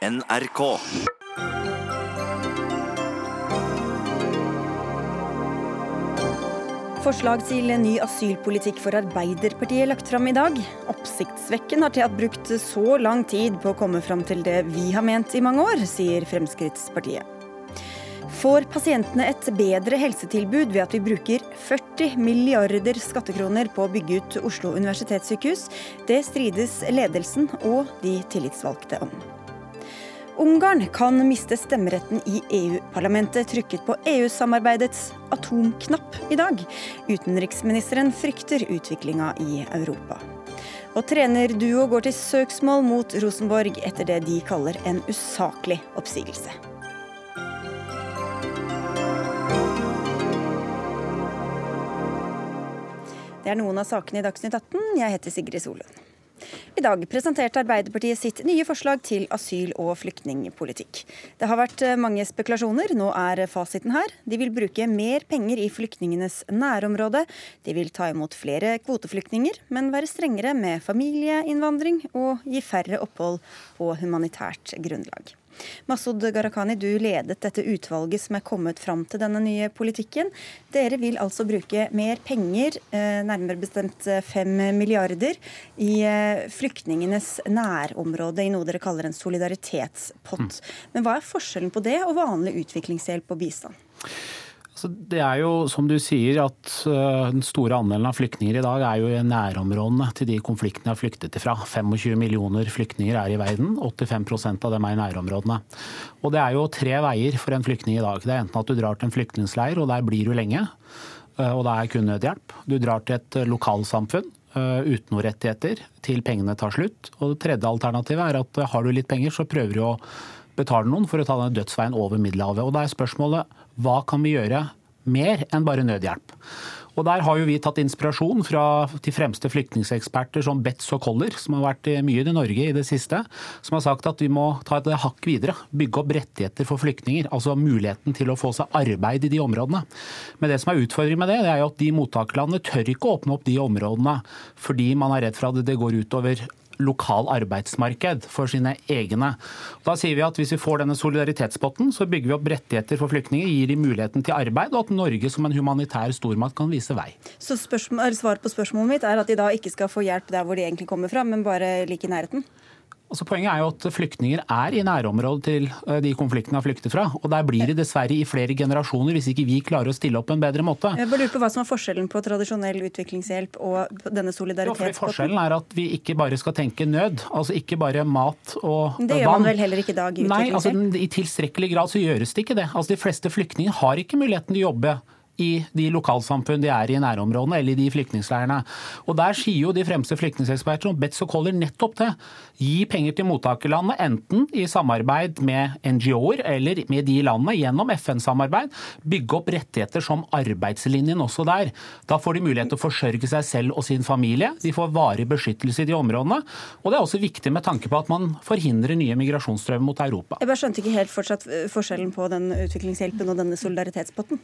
NRK. Forslag til ny asylpolitikk for Arbeiderpartiet lagt fram i dag. Oppsiktsvekkende har Theat brukt så lang tid på å komme fram til det vi har ment i mange år, sier Fremskrittspartiet. Får pasientene et bedre helsetilbud ved at vi bruker 40 milliarder skattekroner på å bygge ut Oslo universitetssykehus? Det strides ledelsen og de tillitsvalgte om. Ungarn kan miste stemmeretten i EU-parlamentet, trykket på EU-samarbeidets atomknapp i dag. Utenriksministeren frykter utviklinga i Europa. Og trenerduo går til søksmål mot Rosenborg etter det de kaller en usaklig oppsigelse. Det er noen av sakene i Dagsnytt 18. Jeg heter Sigrid Solund. I dag presenterte Arbeiderpartiet sitt nye forslag til asyl- og flyktningpolitikk. Det har vært eh, mange spekulasjoner, nå er fasiten her. De vil bruke mer penger i flyktningenes nærområde. De vil ta imot flere kvoteflyktninger, men være strengere med familieinnvandring og gi færre opphold på humanitært grunnlag. Masud Gharahkhani, du ledet dette utvalget som er kommet fram til denne nye politikken. Dere vil altså bruke mer penger, eh, nærmere bestemt eh, fem milliarder, i eh, flyktningenes nærområde, i noe dere kaller en solidaritetspott. Mm. Men hva er forskjellen på det og vanlig utviklingshjelp og bistand? Det er jo som du sier at øh, den store andelen av flyktninger i dag er jo i nærområdene til de konfliktene de har flyktet ifra. 25 millioner flyktninger er i verden, 85% av dem er i nærområdene. Og det er jo tre veier for en flyktning i dag. Det er enten at du drar til en flyktningleir og der blir du lenge, øh, og det er kun nødhjelp. Du drar til et lokalsamfunn øh, uten noen rettigheter til pengene tar slutt. Og det tredje alternativet er at har du litt penger, så prøver du å betale noen for å ta den dødsveien over Middelhavet. Og da er spørsmålet hva kan vi gjøre mer enn bare nødhjelp? Og Der har jo vi tatt inspirasjon fra de fremste flyktningeksperter som Betz og Koller, som har vært mye i Norge i det siste, som har sagt at vi må ta et hakk videre. Bygge opp rettigheter for flyktninger. Altså muligheten til å få seg arbeid i de områdene. Men det som er utfordringen med det, det er jo at de mottakerlandene tør ikke å åpne opp de områdene fordi man er redd for at det går utover lokal arbeidsmarked for sine egne. Da sier vi at Hvis vi får denne solidaritetspotten, så bygger vi opp rettigheter for flyktninger, gir de muligheten til arbeid, og at Norge som en humanitær stormakt kan vise vei. Så Svaret på spørsmålet mitt er at de da ikke skal få hjelp der hvor de egentlig kommer fra, men bare like i nærheten? Altså, poenget er jo at flyktninger er i nærområdet til eh, de konfliktene har flyktet fra. Og der blir de dessverre i flere generasjoner hvis ikke vi klarer å stille opp på en bedre måte. Jeg bare lurer på hva som er forskjellen på tradisjonell utviklingshjelp og denne solidaritetspotten? Ja, forskjellen er at vi ikke bare skal tenke nød. Altså ikke bare mat og vann. Det gjør man vel heller ikke i dag i utviklingshjelp? Nei, altså, i tilstrekkelig grad så gjøres det ikke det. Altså, de fleste flyktninger har ikke muligheten til å jobbe i de lokalsamfunn de er i nærområdene, eller i de flyktningleirene. Og Der sier jo de fremste flyktningekspertene Betz og Koller nettopp det. Gi penger til mottakerlandet, enten i samarbeid med NGO-er eller med de landene gjennom FN-samarbeid. Bygge opp rettigheter som arbeidslinjen også der. Da får de mulighet til å forsørge seg selv og sin familie. De får varig beskyttelse i de områdene. Og det er også viktig med tanke på at man forhindrer nye migrasjonsstrømmer mot Europa. Jeg bare skjønte ikke helt fortsatt forskjellen på den utviklingshjelpen og denne solidaritetspotten.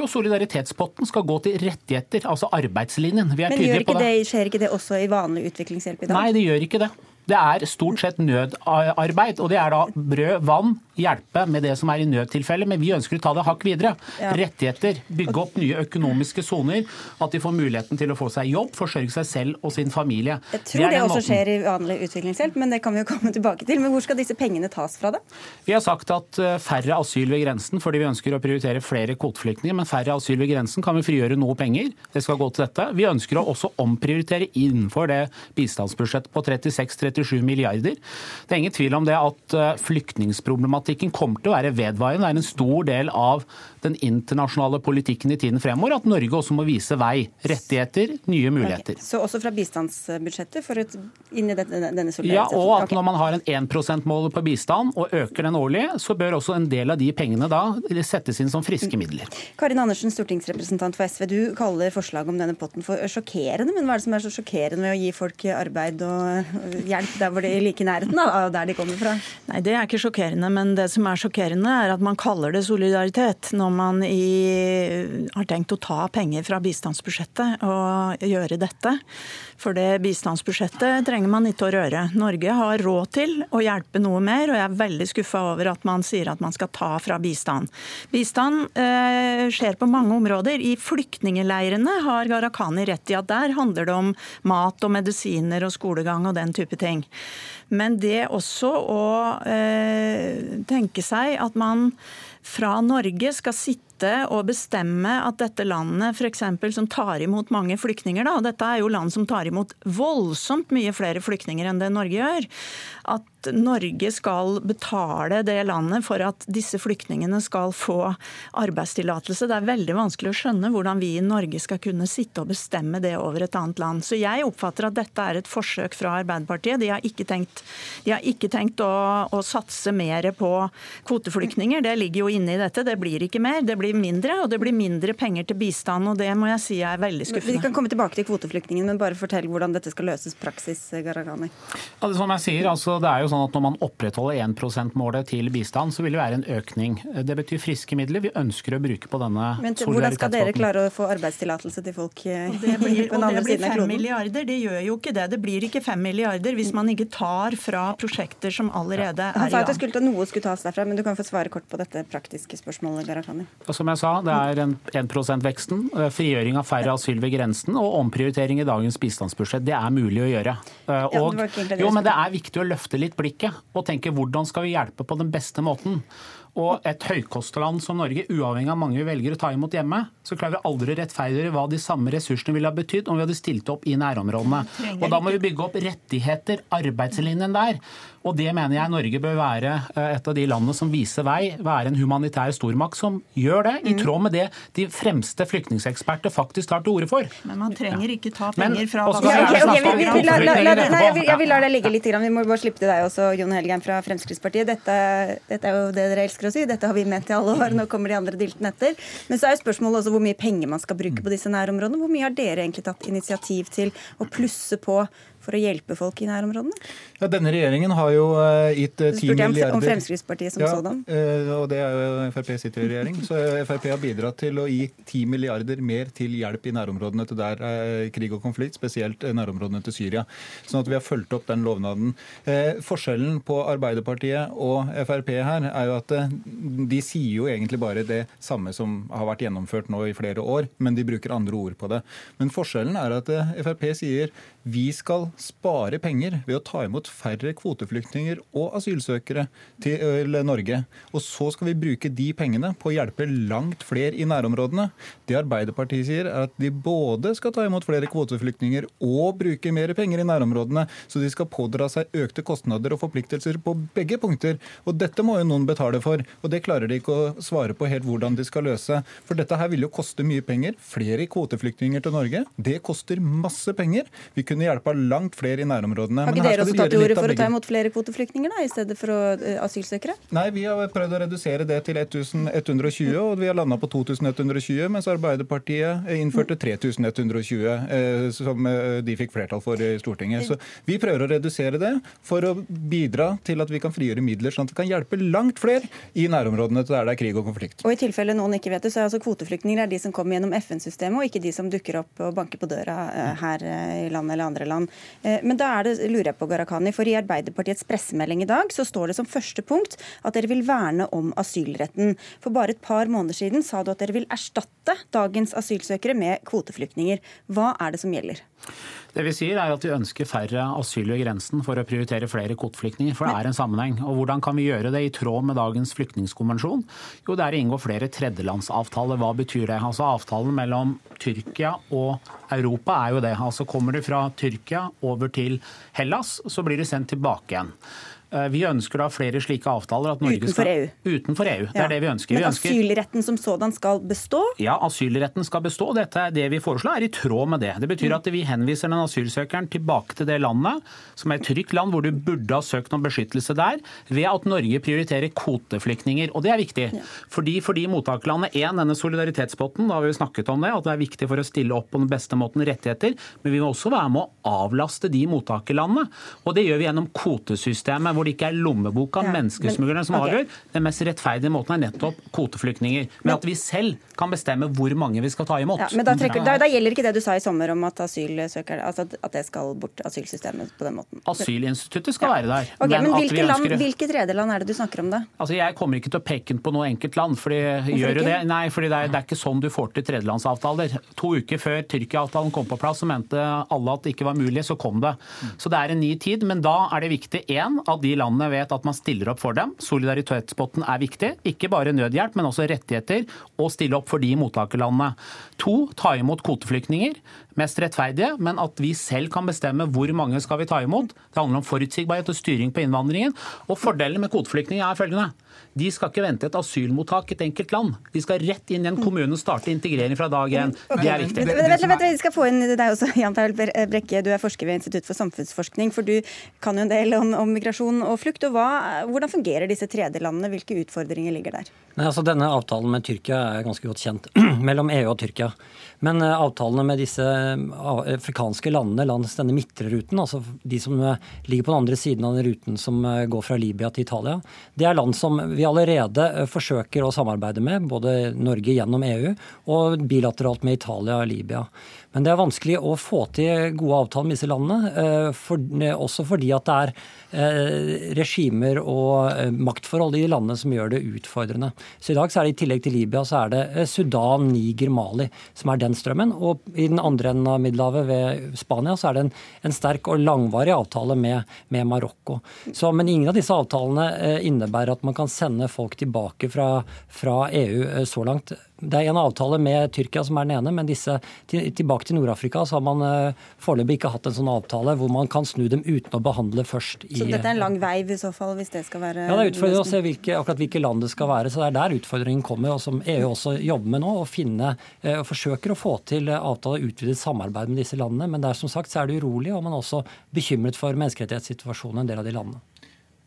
Jo, solidaritetspotten skal gå til rettigheter, altså arbeidslinjen. Men ikke det, skjer ikke det også i vanlig utviklingshjelp i dag? Nei, det gjør ikke det. Det er stort sett nødarbeid. Og det er da brød, vann, hjelpe med det som er i nødtilfelle. Men vi ønsker å ta det hakk videre. Ja. Rettigheter, bygge opp nye økonomiske soner. At de får muligheten til å få seg jobb, forsørge seg selv og sin familie. Jeg tror det, det også måten. skjer i vanlig utviklingshjelp, men det kan vi jo komme tilbake til. Men hvor skal disse pengene tas fra, da? Vi har sagt at eh, færre asyl ved grensen, fordi vi ønsker å prioritere flere kvoteflyktninger. Men færre asyl ved grensen kan vi frigjøre noe penger. Det skal gå til dette. Vi ønsker å også omprioritere innenfor det bistandsbudsjettet på 36-37 milliarder. Det er ingen tvil om det at eh, flyktningsproblematikken kommer til å være vedvarende. Det er en stor del av den internasjonale politikken i tiden fremover at Norge også må vise vei. Rettigheter, nye muligheter. Okay. Så også fra bistandsbudsjettet for et, inn i denne, denne Ja, og at okay. når man har en 1 %-mål på bistand og øker den årlig, så bør også en del av de pengene da settes inn som friske midler. Karin Andersen, stortingsrepresentant for SV. Du kaller forslaget om denne potten for sjokkerende. Men hva er det som er så sjokkerende med å gi folk arbeid og hjelp der hvor de er like i nærheten av der de kommer fra? Nei, Det er ikke sjokkerende, men Men det som er sjokkerende, er at man kaller det solidaritet når man i, har tenkt å ta penger fra bistandsbudsjettet og gjøre dette. For det bistandsbudsjettet trenger man ikke å røre. Norge har råd til å hjelpe noe mer, og jeg er veldig skuffa over at man sier at man skal ta fra bistand. Bistand eh, skjer på mange områder. I flyktningeleirene har Gharahkhani rett i at der handler det om mat og medisiner og skolegang og den type ting. Men det også å eh, tenke seg at man fra Norge skal sitte og bestemme at dette landet for eksempel, som tar imot mange flyktninger, da, og dette er jo land som tar imot voldsomt mye flere flyktninger enn det Norge gjør, at Norge skal betale det landet for at disse flyktningene skal få arbeidstillatelse. Det er veldig vanskelig å skjønne hvordan vi i Norge skal kunne sitte og bestemme det over et annet land. Så jeg oppfatter at dette er et forsøk fra Arbeiderpartiet. De har ikke tenkt, har ikke tenkt å, å, satse mer på kvoteflyktninger. Det ligger jo inne i dette. Det blir ikke mer, det blir mindre. Og det blir mindre penger til bistand, og det må jeg si er veldig skuffende. Vi kan komme tilbake til kvoteflyktningene, men bare fortell hvordan dette skal løses praksis, Gharahkhani. Ja, som jeg sier, altså, det er jo sånn at Når man opprettholder 1 %-målet til bistand, så vil det være en økning. Det betyr friske midler vi ønsker å bruke på denne Men Hvordan skal dere klare å få arbeidstillatelse til folk eh, det blir, på den andre siden av kloden? Det blir 5 milliarder, Det gjør jo ikke det. Det blir ikke 5 milliarder hvis man ikke tar fra prosjekter som allerede er i gang. Han sa at skulle, noe skulle tas derfra, men du kan få svare kort på dette praktiske spørsmålet, Gharahkhani. Som jeg sa, det er en 1 %-veksten, eh, frigjøring av færre asyl ved grensen og omprioritering i dagens bistandsbudsjett. Det er mulig å gjøre. Eh, og, jo, men det er viktig å løfte litt blikket og tenke hvordan skal vi hjelpe på den beste måten. Og et høykostland som Norge, uavhengig av mange vi velger å ta imot hjemme, så klarer vi aldri å rettferdiggjøre hva de samme ressursene ville ha betydd om vi hadde stilt opp i nærområdene. Og da må vi bygge opp rettigheter, arbeidslinjen der. Og det mener jeg Norge bør være eh, et av de landene som viser vei, være en humanitær stormakt som gjør det, i mm. tråd med det de fremste flyktningeksperter faktisk tar til orde for. Men man trenger ikke ta penger fra Jeg vil la deg ligge litt, vi må bare slippe til deg også, Jon Helgheim fra Fremskrittspartiet. Dette, dette er jo det dere elsker å si, dette har vi ment i alle år, nå kommer de andre diltene etter. Men så er jo spørsmålet også hvor mye penger man skal bruke på disse nærområdene. Hvor mye har dere egentlig tatt initiativ til å plusse på for å hjelpe folk i nærområdene? Ja, Denne regjeringen har jo uh, gitt uh, 10 milliarder Om Fremskrittspartiet som ja, sådan? Uh, og det er jo Frp sitter i regjering. Så Frp har bidratt til å gi 10 milliarder mer til hjelp i nærområdene til der er krig og konflikt, spesielt nærområdene til Syria. Sånn at vi har fulgt opp den lovnaden. forskjellen på Arbeiderpartiet og Frp her er jo at de sier jo egentlig bare det samme som har vært gjennomført nå i flere år, men de bruker andre ord på det. Men forskjellen er at Frp sier vi skal spare penger ved å ta imot færre kvoteflyktninger og asylsøkere til Norge. Og så skal vi bruke de pengene på å hjelpe langt flere i nærområdene. Det Arbeiderpartiet sier, er at de både skal ta imot flere kvoteflyktninger og bruke mer penger i nærområdene. Så de skal pådra seg økte kostnader og forpliktelser på begge punkter. Og dette må jo noen betale for. Og det klarer de ikke å svare på helt hvordan de skal løse. For dette her vil jo koste mye penger. Flere kvoteflyktninger til Norge. Det koster masse penger. Vi kunne hjelpa langt flere i nærområdene. Har ikke dere også tatt til orde for å ta imot flere kvoteflyktninger da, i stedet for å, uh, asylsøkere? Nei, vi har prøvd å redusere det til 1120, og vi har landa på 2120, mens Arbeiderpartiet innførte 3120, uh, som eh, de fikk flertall for i Stortinget. Så vi prøver å redusere det for å bidra til at vi kan frigjøre midler, sånn at vi kan hjelpe langt flere i nærområdene til der det er krig og konflikt. Og i tilfelle noen ikke vet det, så er altså kvoteflyktninger de som kommer gjennom FN-systemet, og ikke de som dukker opp og banker på døra her i landet eller andre land. Eh, men da er det, lurer jeg på, Gharahkhani, for i Arbeiderpartiets pressemelding i dag så står det som første punkt at dere vil verne om asylretten. For bare et par måneder siden sa du at dere vil erstatte dagens asylsøkere med kvoteflyktninger. Hva er det som gjelder? Det vi sier er at Vi ønsker færre asyl ved grensen for å prioritere flere kvoteflyktninger. For det er en sammenheng. Og Hvordan kan vi gjøre det i tråd med dagens flyktningkonvensjon? Jo, det er å inngå flere tredjelandsavtaler. Hva betyr det? Altså Avtalen mellom Tyrkia og Europa er jo det. Altså Kommer du fra Tyrkia over til Hellas, så blir du sendt tilbake igjen. Eh, vi ønsker da flere slike avtaler. at utenfor skal, EU? Utenfor EU, det ja. er det vi ønsker. Men ønsker, asylretten som sådan skal bestå? Ja, asylretten skal bestå. Dette er det vi foreslår, er i tråd med det. Det betyr at vi henviser den asylsøkeren tilbake til det landet, som er et trygt land hvor du burde ha søkt om beskyttelse der, ved at Norge prioriterer kvoteflyktninger. Og det er viktig. Ja. Fordi fordi mottakerlandet én, denne solidaritetspotten, da har vi jo snakket om det, at det er viktig for å stille opp på den beste måten rettigheter, men vi må også være med å avlaste de mottakerlandene. Og det gjør vi gjennom kvotesystemet hvor det ikke er lommeboka, ja, menneskesmuglerne, som okay. avgjør. Den mest rettferdige måten er nettopp kvoteflyktninger. Men at vi selv kan bestemme hvor mange vi skal ta imot. Ja, men da, trekker, da, da, gjelder ikke det du sa i sommer om at asylsøker, altså at det skal bort asylsystemet på den måten? Asylinstituttet skal være der. Okay, men, men hvilke, land, hvilke tredjeland er det du snakker om da? Altså, Jeg kommer ikke til å peke på noe enkelt land. fordi gjør det? Nei, fordi det er, det er, ikke sånn du får til tredjelandsavtaler. To uker før Tyrkia-avtalen kom på plass, så mente alle at det ikke var mulig, så kom det. Så det er en ny tid. Men da er det viktig én, at de landene vet at man stiller opp for dem. Solidaritetspotten er viktig. Ikke bare nødhjelp, men også rettigheter. Og stille opp for de mottakerlandene. To, ta imot kvoteflyktninger mest rettferdige, men at vi selv kan bestemme hvor mange skal vi ta imot. Det handler om forutsigbarhet og styring på innvandringen. Og Fordelen med kvoteflyktninger er følgende. De skal ikke vente et asylmottak i et enkelt land. De skal rett inn i en kommune og starte integrering fra dag én. Det er viktig. Vi skal få inn deg også, Jan Paul Brekke. Du er forsker ved Institutt for samfunnsforskning. For du kan jo en del om, om migrasjon og flukt. og hva, Hvordan fungerer disse tredjelandene? Hvilke utfordringer ligger der? Nei, altså Denne avtalen med Tyrkia er ganske godt kjent, mellom EU og Tyrkia. Men uh, avtalene med disse afrikanske landene langs denne midtre ruten, altså de som uh, ligger på den andre siden av den ruten som går fra Libya til Italia, det er land som vi allerede forsøker å samarbeide med, både Norge gjennom EU og bilateralt med Italia og Libya. Men det er vanskelig å få til gode avtaler med disse landene, for, også fordi at det er regimer og maktforhold i landene som gjør det utfordrende. Så i dag så er det i tillegg til Libya så er det Sudan, Niger, Mali som er den strømmen. Og i den andre enden av Middelhavet, ved Spania, så er det en, en sterk og langvarig avtale med, med Marokko. Men ingen av disse avtalene eh, innebærer at man kan sende folk tilbake fra, fra EU eh, så langt. Det er en avtale med Tyrkia som er den ene, men disse, tilbake til Nord-Afrika så har man uh, foreløpig ikke hatt en sånn avtale hvor man kan snu dem uten å behandle først i Så dette er en lang vei i så fall, hvis det skal være Ja, det er utfordrende å se hvilke, akkurat hvilke land det skal være. Så det er der utfordringen kommer, og som EU også jobber med nå. Å finne uh, og forsøker å få til avtale og utvidet samarbeid med disse landene. Men der som sagt så er det urolig, og man er også bekymret for menneskerettighetssituasjonen i en del av de landene.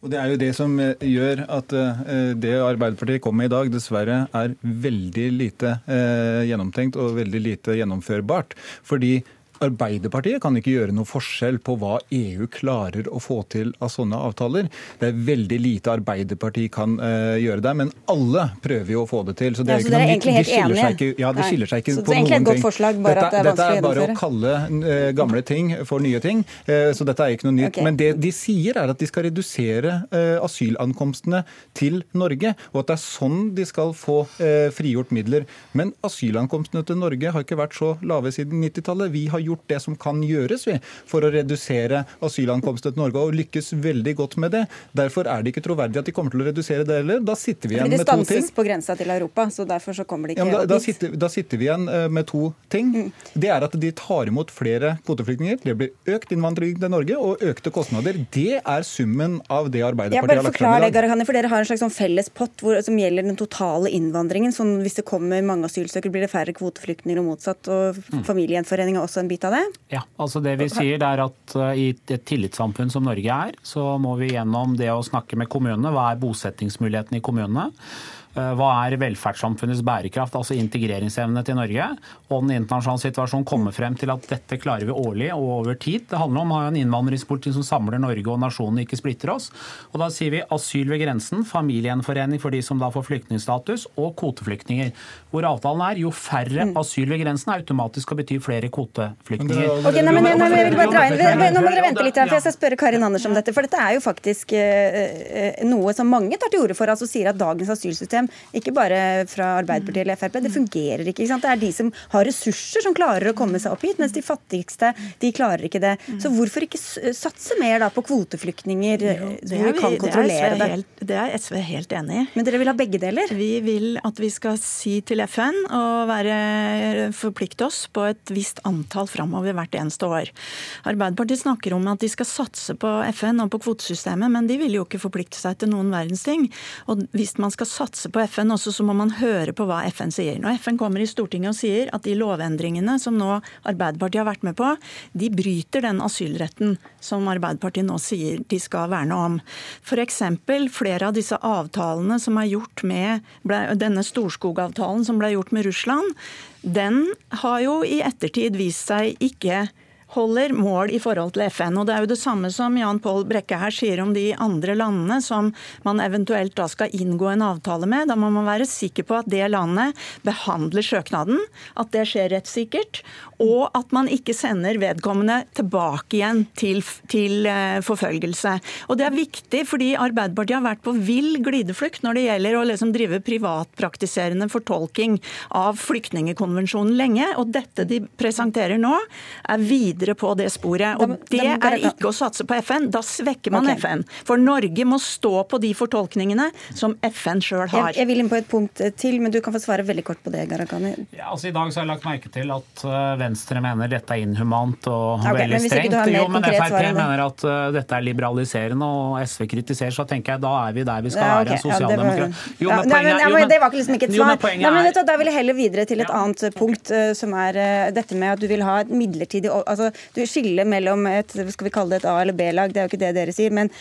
Og Det er jo det som eh, gjør at eh, det Arbeiderpartiet kommer med i dag, dessverre er veldig lite eh, gjennomtenkt og veldig lite gjennomførbart. Fordi Arbeiderpartiet kan ikke gjøre noe forskjell på hva EU klarer å få til av sånne avtaler. Det er veldig lite Arbeiderpartiet kan uh, gjøre der, men alle prøver jo å få det til. Så det er, ja, så dere er egentlig helt enige? ja, det skiller seg ikke så, på noen ting. Forslag, dette, er dette er bare å kalle uh, gamle ting for nye ting, uh, så dette er ikke noe nytt. Okay. Men det de sier er at de skal redusere asylankomstene til Norge, og at det er sånn de skal få frigjort midler. Men asylankomstene til Norge har ikke vært så lave siden 90-tallet. Vi har gjort det som kan gjøres vi, for å redusere asylankomstene til Norge, og lykkes veldig godt med det. Derfor er det ikke troverdig at de kommer til å redusere det heller. Da sitter vi igjen med to ting. Det stanses på grensa til Europa, så derfor så kommer de ikke ja, da, da, sitter, da, sitter, vi igjen eh, med to ting. Mm. Det er at de tar imot flere kvoteflyktninger. Det blir økt innvandring til Norge og økte kostnader. Det er summen av det Arbeiderpartiet har lagt fram i dag. Det, for Dere har en slags sånn felles pott hvor, som gjelder den totale innvandringen. sånn Hvis det kommer mange asylsøkere, blir det færre kvoteflyktninger og motsatt. og mm. Familiegjenforening er også en bit av det? Ja, altså det vi sier er at uh, I et tillitssamfunn som Norge er, så må vi gjennom det å snakke med kommunene. Hva er bosettingsmulighetene i kommunene? Eh, hva er velferdssamfunnets bærekraft, altså integreringsevne til Norge? Og den internasjonale situasjonen kommer frem til at dette klarer vi årlig og over tid. Det handler om å ha en innvandringspolitikk som samler Norge og nasjonen, ikke splitter oss. Og da sier vi asyl ved grensen, familiegjenforening for de som da får flyktningstatus, og kvoteflyktninger. Hvor avtalen er jo færre mm. asyl ved grensen automatisk skal bety flere kvoteflyktninger. Okay, nei, men, nei, nei, jeg vil bare dra inn. Nå må dere vente litt, her, for jeg skal spørre Karin Anders om dette. For dette er jo faktisk eh, noe som mange tar til orde for, altså sier at dagens asylsystem system, ikke bare fra Arbeiderpartiet eller Frp. Det fungerer ikke. ikke det er de som har ressurser, som klarer å komme seg opp hit, mens de fattigste de klarer ikke det. Så hvorfor ikke satse mer da på kvoteflyktninger, jo, hvor vi kan kontrollere det? Helt, det er SV helt enig i. Men dere vil ha begge deler? Vi vil at vi skal si til FN og være, forplikte oss på et visst antall framover hvert eneste år. Arbeiderpartiet snakker om at de skal satse på FN og på kvotesystemet, men de vil jo ikke forplikte seg til noen verdens ting. Og hvis man skal satse på FN også, så må man høre på hva FN sier. Når FN kommer i Stortinget og sier at de lovendringene som nå Arbeiderpartiet har vært med på, de bryter den asylretten som Arbeiderpartiet nå sier de skal verne om. F.eks. flere av disse avtalene som er gjort med denne Storskog-avtalen som ble gjort med Russland, den har jo i ettertid vist seg ikke holder mål i forhold til FN. Og Det er jo det samme som Jan Paul Brekke her sier om de andre landene som man eventuelt da skal inngå en avtale med. Da må man være sikker på at det landet behandler søknaden, at det skjer rettssikkert, og at man ikke sender vedkommende tilbake igjen til, til eh, forfølgelse. Og Det er viktig fordi Arbeiderpartiet har vært på vill glideflukt når det gjelder å liksom drive privatpraktiserende fortolking av flyktningekonvensjonen lenge. Og dette de presenterer nå, er videre på det sporet. Og det er ikke å satse på FN. Da svekker man okay. FN. For Norge må stå på de fortolkningene som FN sjøl har. Jeg, jeg, vil inn på et punkt til, men du kan få svare veldig kort på det, Gharahkhani. Ja, altså, I dag så har jeg lagt merke til at uh, Venstre mener dette er inhumant og okay, veldig strengt. Jo, men Frp mener at uh, dette er liberaliserende, og SV kritiserer, så tenker jeg da er vi der vi skal ja, okay. være. Sosialdemokrat. Jo, men poenget ja, men, Det var ikke liksom ikke et svar. Jo, Nei, men, da vil jeg heller videre til et ja. annet punkt, uh, som er dette med at du vil ha et midlertidig altså, Du skiller mellom et skal vi kalle det et A- eller B-lag, det er jo ikke det dere sier, men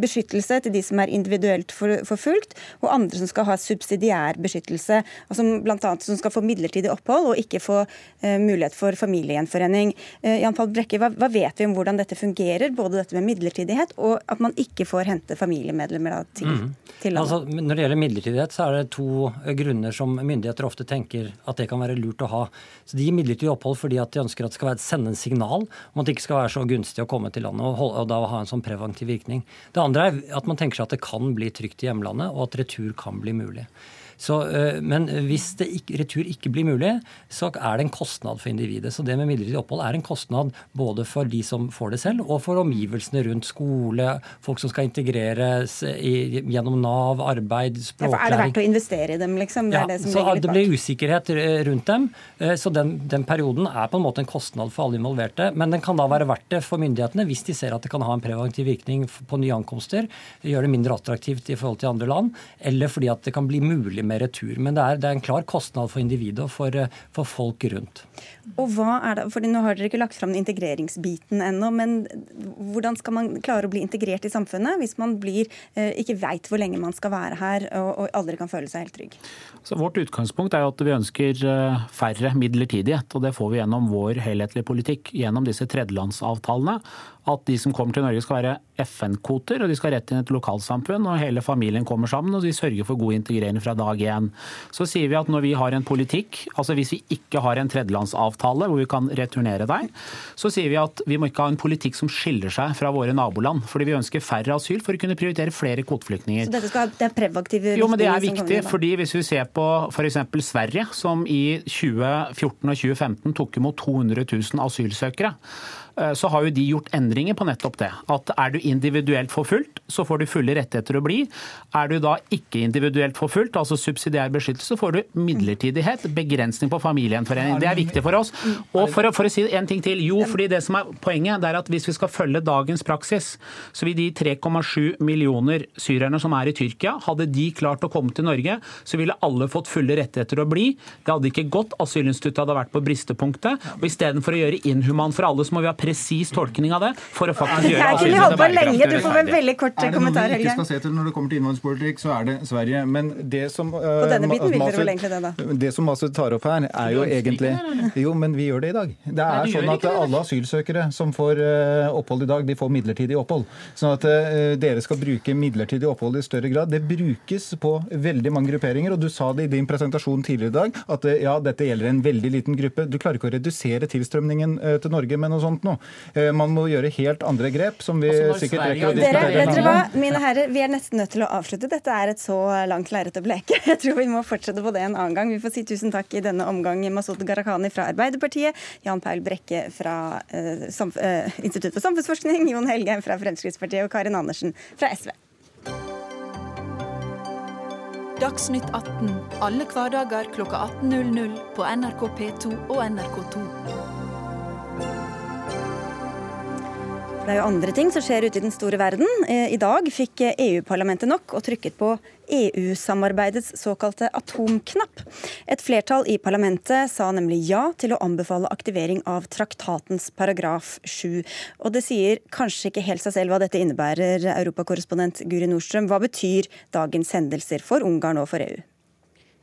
beskyttelse til de som er individuelt forfulgt, og andre som skal ha subsidiær beskyttelse. altså Bl.a. som skal få midlertidig opphold og ikke få eh, mulighet for familiegjenforening. Eh, Jan Paul Brekke, hva, hva, vet vi om hvordan dette fungerer, både dette med midlertidighet og at man ikke får hente familiemedlemmer da, til, mm. til altså, når det gjelder midlertidighet, så er det to eh, grunner som myndigheter ofte tenker at det kan være lurt å ha. Så De gir midlertidig opphold fordi at de ønsker at det skal være, sende en signal om at det ikke skal være så gunstig å komme til landet og, holde, og da ha en sånn preventiv virkning. Det andre er at man tenker seg at det kan bli trygt i hjemlandet, og at retur kan bli mulig. Så, eh, men hvis ikke, retur ikke blir mulig, så er det en kostnad for individet. Så det med midlertidig opphold er en kostnad både for de som får det selv, og for omgivelsene rundt skole, folk som skal integreres i, gjennom Nav, arbeid, språklæring. Ja, er det verdt å investere i dem, liksom? Det, ja, det, så det blir usikkerhet rundt dem. Eh, så den, den, perioden er på en måte en kostnad for alle involverte. Men den kan da være verdt det for myndighetene hvis de ser at det kan ha en preventiv virkning på nye ankomster, gjøre det mindre attraktivt i forhold til andre land, eller fordi at det kan bli mulig med retur. Men det er, det er en klar kostnad for individet og for, eh, for, folk rundt. Og hva er det, fordi Nå har dere ikke lagt fram integreringsbiten ennå, men hvordan skal man klare å bli integrert i samfunnet hvis man blir, eh, ikke veit hvor lenge man skal være her og, og aldri kan føle seg helt trygg? Så vårt utgangspunkt er at vi ønsker eh, færre midlertidighet. og Det får vi gjennom vår helhetlige politikk, gjennom disse tredjelandsavtalene at de som kommer til Norge skal være FN-kvoter, og de skal rett inn i et lokalsamfunn. og Hele familien kommer sammen, og de sørger for god integrering fra dag én. Så sier vi at når vi har en politikk, altså hvis vi ikke har en tredjelandsavtale hvor vi kan returnere deg, så sier vi at vi må ikke ha en politikk som skiller seg fra våre naboland. Fordi vi ønsker færre asyl for å kunne prioritere flere kvoteflyktninger. Så dette skal, det er preventive Jo, men det er viktig. fordi hvis vi ser på f.eks. Sverige, som i 2014 og 2015 tok imot 200 000 asylsøkere. Eh, så har jo de gjort endringer på nettopp det. At er du individuelt forfulgt, så får du fulle rettigheter å bli. Er du da ikke individuelt forfulgt, altså subsidiær beskyttelse, så får du midlertidighet, begrensning på familiegjenforening. Det er viktig for oss. Og for, for, å si en ting til. Jo, fordi det som er poenget, det er at hvis vi skal følge dagens praksis, så vil de 3,7 millioner syrerne som er i Tyrkia, hadde de klart å komme til Norge, så ville alle fått fulle rettigheter å bli. Det hadde ikke gått. Asylinstituttet hadde vært på bristepunktet. Og istedenfor å gjøre inhuman for alle, så må vi ha presis tolkning av det for å faktisk gjøre Jeg kunne holdt på lenge, Du får en veldig kort kommentar. Er det noe vi ikke skal se til når det kommer til innvandringspolitikk, så er det Sverige. Men det som uh, På denne biten vil dere vel egentlig det, da? Det som Masud tar opp her, er jo egentlig Jo, men vi gjør det i dag. Det er sånn at alle asylsøkere som får uh, opphold i dag, de får midlertidig opphold. Sånn at uh, dere skal bruke midlertidig opphold i større grad. Det brukes på veldig mange grupperinger, og du sa det i din presentasjon tidligere i dag, at ja, dette gjelder en veldig liten gruppe. Du klarer ikke å redusere tilstrømningen til Norge med noe sånt nå. Eh, man må gjøre helt andre grep, som vi altså, sikkert rekker å diskutere. Dere, vet dere hva, mine herrer, Vi er nesten nødt til å avslutte. Dette er et så langt lerret å bleke. Jeg tror vi må fortsette på det en annen gang. Vi får si tusen takk i denne omgang Masud Gharahkhani fra Arbeiderpartiet, Jan Paul Brekke fra uh, uh, Institutt for samfunnsforskning, Jon Helgheim fra Fremskrittspartiet og Karin Andersen fra SV. Dagsnytt 18 alle hverdager kl 18.00 på NRK P2 og NRK2. Det er jo andre ting som skjer ute i den store verden. Eh, I dag fikk EU-parlamentet nok og trykket på EU-samarbeidets såkalte atomknapp. Et flertall i parlamentet sa nemlig ja til å anbefale aktivering av traktatens paragraf 7. Og det sier kanskje ikke helt seg selv hva dette innebærer, europakorrespondent Guri Nordstrøm. Hva betyr dagens hendelser for Ungarn og for EU?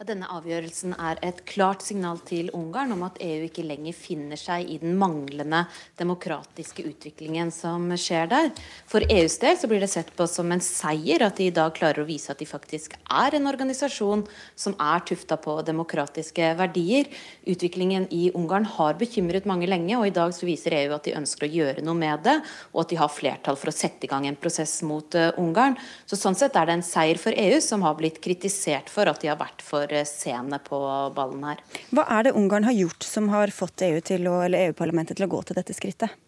Denne avgjørelsen er et klart signal til Ungarn om at EU ikke lenger finner seg i den manglende demokratiske utviklingen som skjer der. For EUs del så blir det sett på som en seier at de i dag klarer å vise at de faktisk er en organisasjon som er tufta på demokratiske verdier. Utviklingen i Ungarn har bekymret mange lenge, og i dag så viser EU at de ønsker å gjøre noe med det, og at de har flertall for å sette i gang en prosess mot uh, Ungarn. Så sånn sett er det en seier for EU, som har blitt kritisert for at de har vært for sene på ballen her. Hva er det Ungarn har gjort som har fått EU til å, eller EU-parlamentet til å gå til dette skrittet?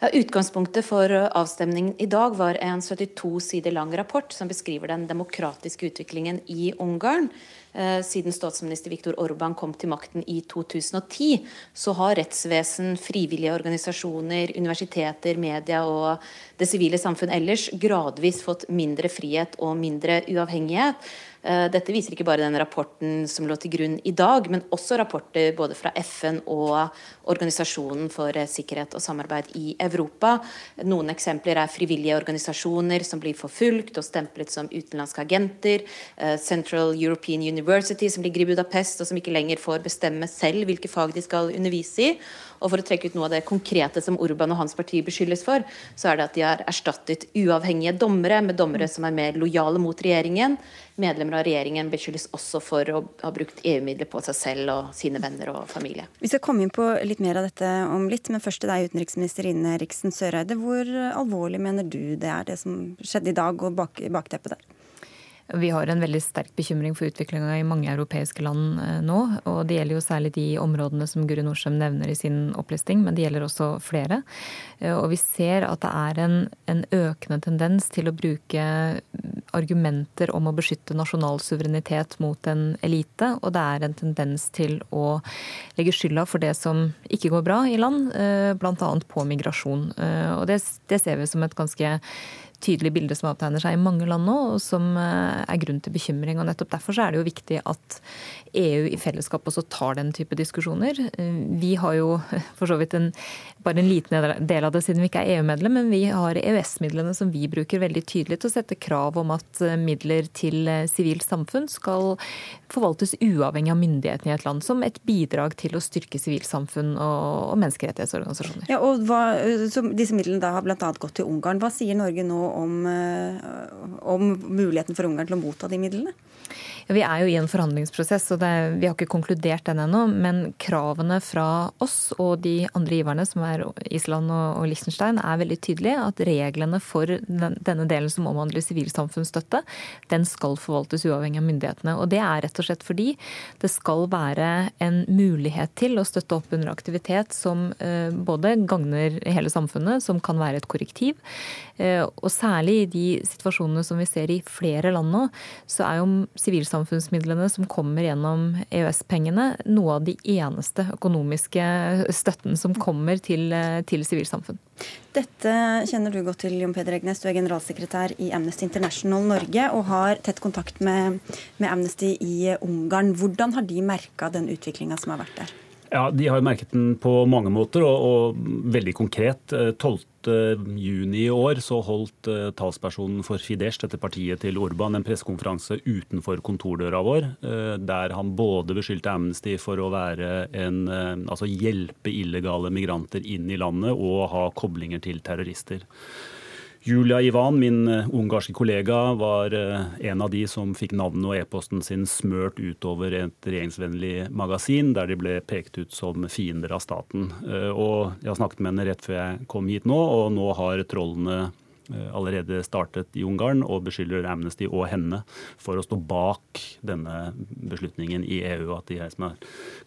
Ja, utgangspunktet for avstemningen i dag var en 72 sider lang rapport som beskriver den demokratiske utviklingen i Ungarn. Eh, siden statsminister Viktor Orban kom til makten i 2010, så har rettsvesen, frivillige organisasjoner, universiteter, media og det sivile samfunn ellers gradvis fått mindre frihet og mindre uavhengighet. Eh, dette viser ikke bare den rapporten som lå til grunn i dag, men også rapporter både fra FN og Organisasjonen for sikkerhet og samarbeid i Europa. Noen eksempler er frivillige organisasjoner som blir forfulgt og stemplet som utenlandske agenter. Eh, Central European University som ligger i Budapest og som ikke lenger får bestemme selv hvilke fag de skal undervise i. Og for å trekke ut noe av det konkrete som Urban og hans parti beskyldes for, så er det at de har erstattet uavhengige dommere med dommere som er mer lojale mot regjeringen. Medlemmer av regjeringen beskyldes også for å ha brukt EU-midler på seg selv og sine venner og familie. Vi skal komme inn på litt mer av dette om litt, men først til deg, utenriksminister Ine Riksen Søreide. Hvor alvorlig mener du det er, det som skjedde i dag, og bak, bakteppet der? Vi har en veldig sterk bekymring for utviklinga i mange europeiske land eh, nå. Og det gjelder jo særlig de områdene som Guri Norsem nevner i sin opplisting, men det gjelder også flere. Eh, og vi ser at det er en, en økende tendens til å bruke argumenter om å beskytte nasjonal suverenitet mot en elite, og det er en tendens til å legge skylda for det som ikke går bra i land, eh, bl.a. på migrasjon. Og det, det ser vi som et ganske tydelig bilde som avtegner seg i mange land nå, og som eh, er grunn til bekymring. og Nettopp derfor er det jo viktig at EU i fellesskap også tar den type diskusjoner. Eh, vi har jo for så vidt en, bare en liten del av det siden vi ikke er EU-medlem, men vi har EØS-midlene som vi bruker veldig tydelig til å sette krav om at eh, midler til sivilt samfunn skal forvaltes uavhengig av myndighetene i et land, som et bidrag til å styrke sivilsamfunn og, menneskerettighetsorganisasjoner. Ja, og hva, Disse midlene da har bl.a. gått til Ungarn. Hva sier Norge nå om, eh, om muligheten for Ungarn til å motta de midlene? Vi er jo i en forhandlingsprosess, og vi har ikke konkludert den ennå. Men kravene fra oss og de andre giverne, som er Island og, og Liechtenstein, er veldig tydelige. At reglene for den, denne delen som omhandler sivilsamfunnsstøtte, den skal forvaltes uavhengig av myndighetene. Og det er rett og slett fordi det skal være en mulighet til å støtte opp under aktivitet som eh, både gagner hele samfunnet, som kan være et korrektiv. Eh, og særlig i de situasjonene som vi ser i flere land nå, så er jo sivilsamfunnet sivilsamfunnsmidlene som kommer gjennom EØS-pengene, noe av de eneste økonomiske støtten som kommer til, til sivilsamfunn. Dette kjenner du godt til, Jon Peder Egnes. Du er generalsekretær i Amnesty International Norge og har tett kontakt med, med Amnesty i Ungarn. Hvordan har de merka den utviklinga som har vært der? Ja, De har jo merket den på mange måter, og, og veldig konkret. 12. Eh, i år så holdt uh, talspersonen for Fidesz, dette partiet til Orban, en pressekonferanse utenfor kontordøra vår, uh, der han både beskyldte Amnesty for å være en, altså hjelpe illegale migranter inn i landet og ha koblinger til terrorister. Julia Ivan, min eh, ungarske kollega, var eh, en av de som fikk navnet og e-posten sin smørt utover et regjeringsvennlig magasin, der de ble pekt ut som fiender av staten. Eh, og Jeg har snakket med henne rett før jeg kom hit nå, og nå har trollene allerede startet i Ungarn, og beskylder Amnesty og henne for å stå bak denne beslutningen i EU. At de er som har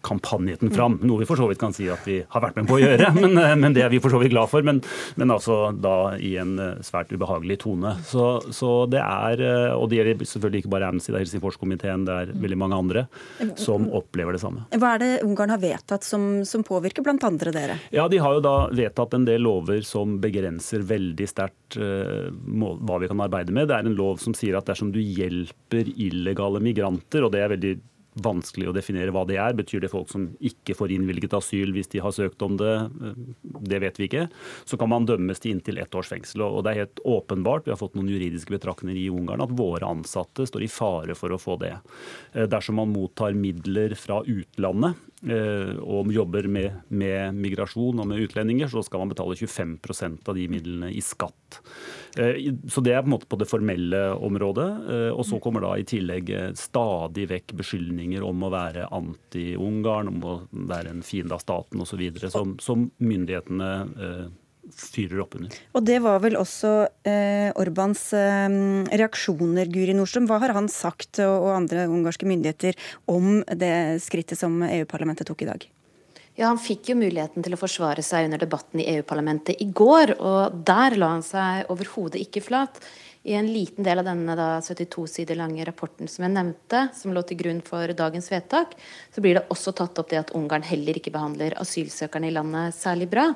kampanjet den fram. Noe vi for så vidt kan si at vi har vært med på å gjøre, men, eh, men det er vi for så vidt glad for. Men, men, altså da i en eh, svært ubehagelig tone. Så, så, det er, og det gjelder selvfølgelig ikke bare Amnesty, det er Helsingforskomiteen, det er veldig mange andre som opplever det samme. Hva er det Ungarn har vedtatt som, som påvirker blant andre dere? Ja, De har jo da vedtatt en del lover som begrenser veldig sterkt Eh, hva vi kan arbeide med. Det er en lov som sier at dersom du hjelper illegale migranter, og det er veldig vanskelig å definere hva det er. Betyr det folk som ikke får innvilget asyl hvis de har søkt om det? Det vet vi ikke. Så kan man dømmes til inntil ett års fengsel. Og det er helt åpenbart, vi har fått noen juridiske betraktninger i Ungarn, at våre ansatte står i fare for å få det. Eh, dersom man mottar midler fra utlandet, Eh, og jobber med, med, migrasjon og med utlendinger, så skal man betale 25% av de midlene i skatt. Eh, så Det er på en måte på det formelle området. Eh, og Så kommer da i tillegg stadig vekk beskyldninger om å være anti-Ungarn, om å være en fiende av staten osv., som, som myndighetene fyrer opp under. Og Det var vel også eh, Orbans eh, reaksjoner, Guri Nordstrøm. Hva har han sagt og, og andre ungarske myndigheter om det skrittet som EU-parlamentet tok i dag? Ja, Han fikk jo muligheten til å forsvare seg under debatten i EU-parlamentet i går, og der la han seg overhodet ikke flat. I en liten del av denne da, 72 sider lange rapporten som jeg nevnte, som lå til grunn for dagens vedtak, så blir det også tatt opp det at Ungarn heller ikke behandler asylsøkerne i landet særlig bra.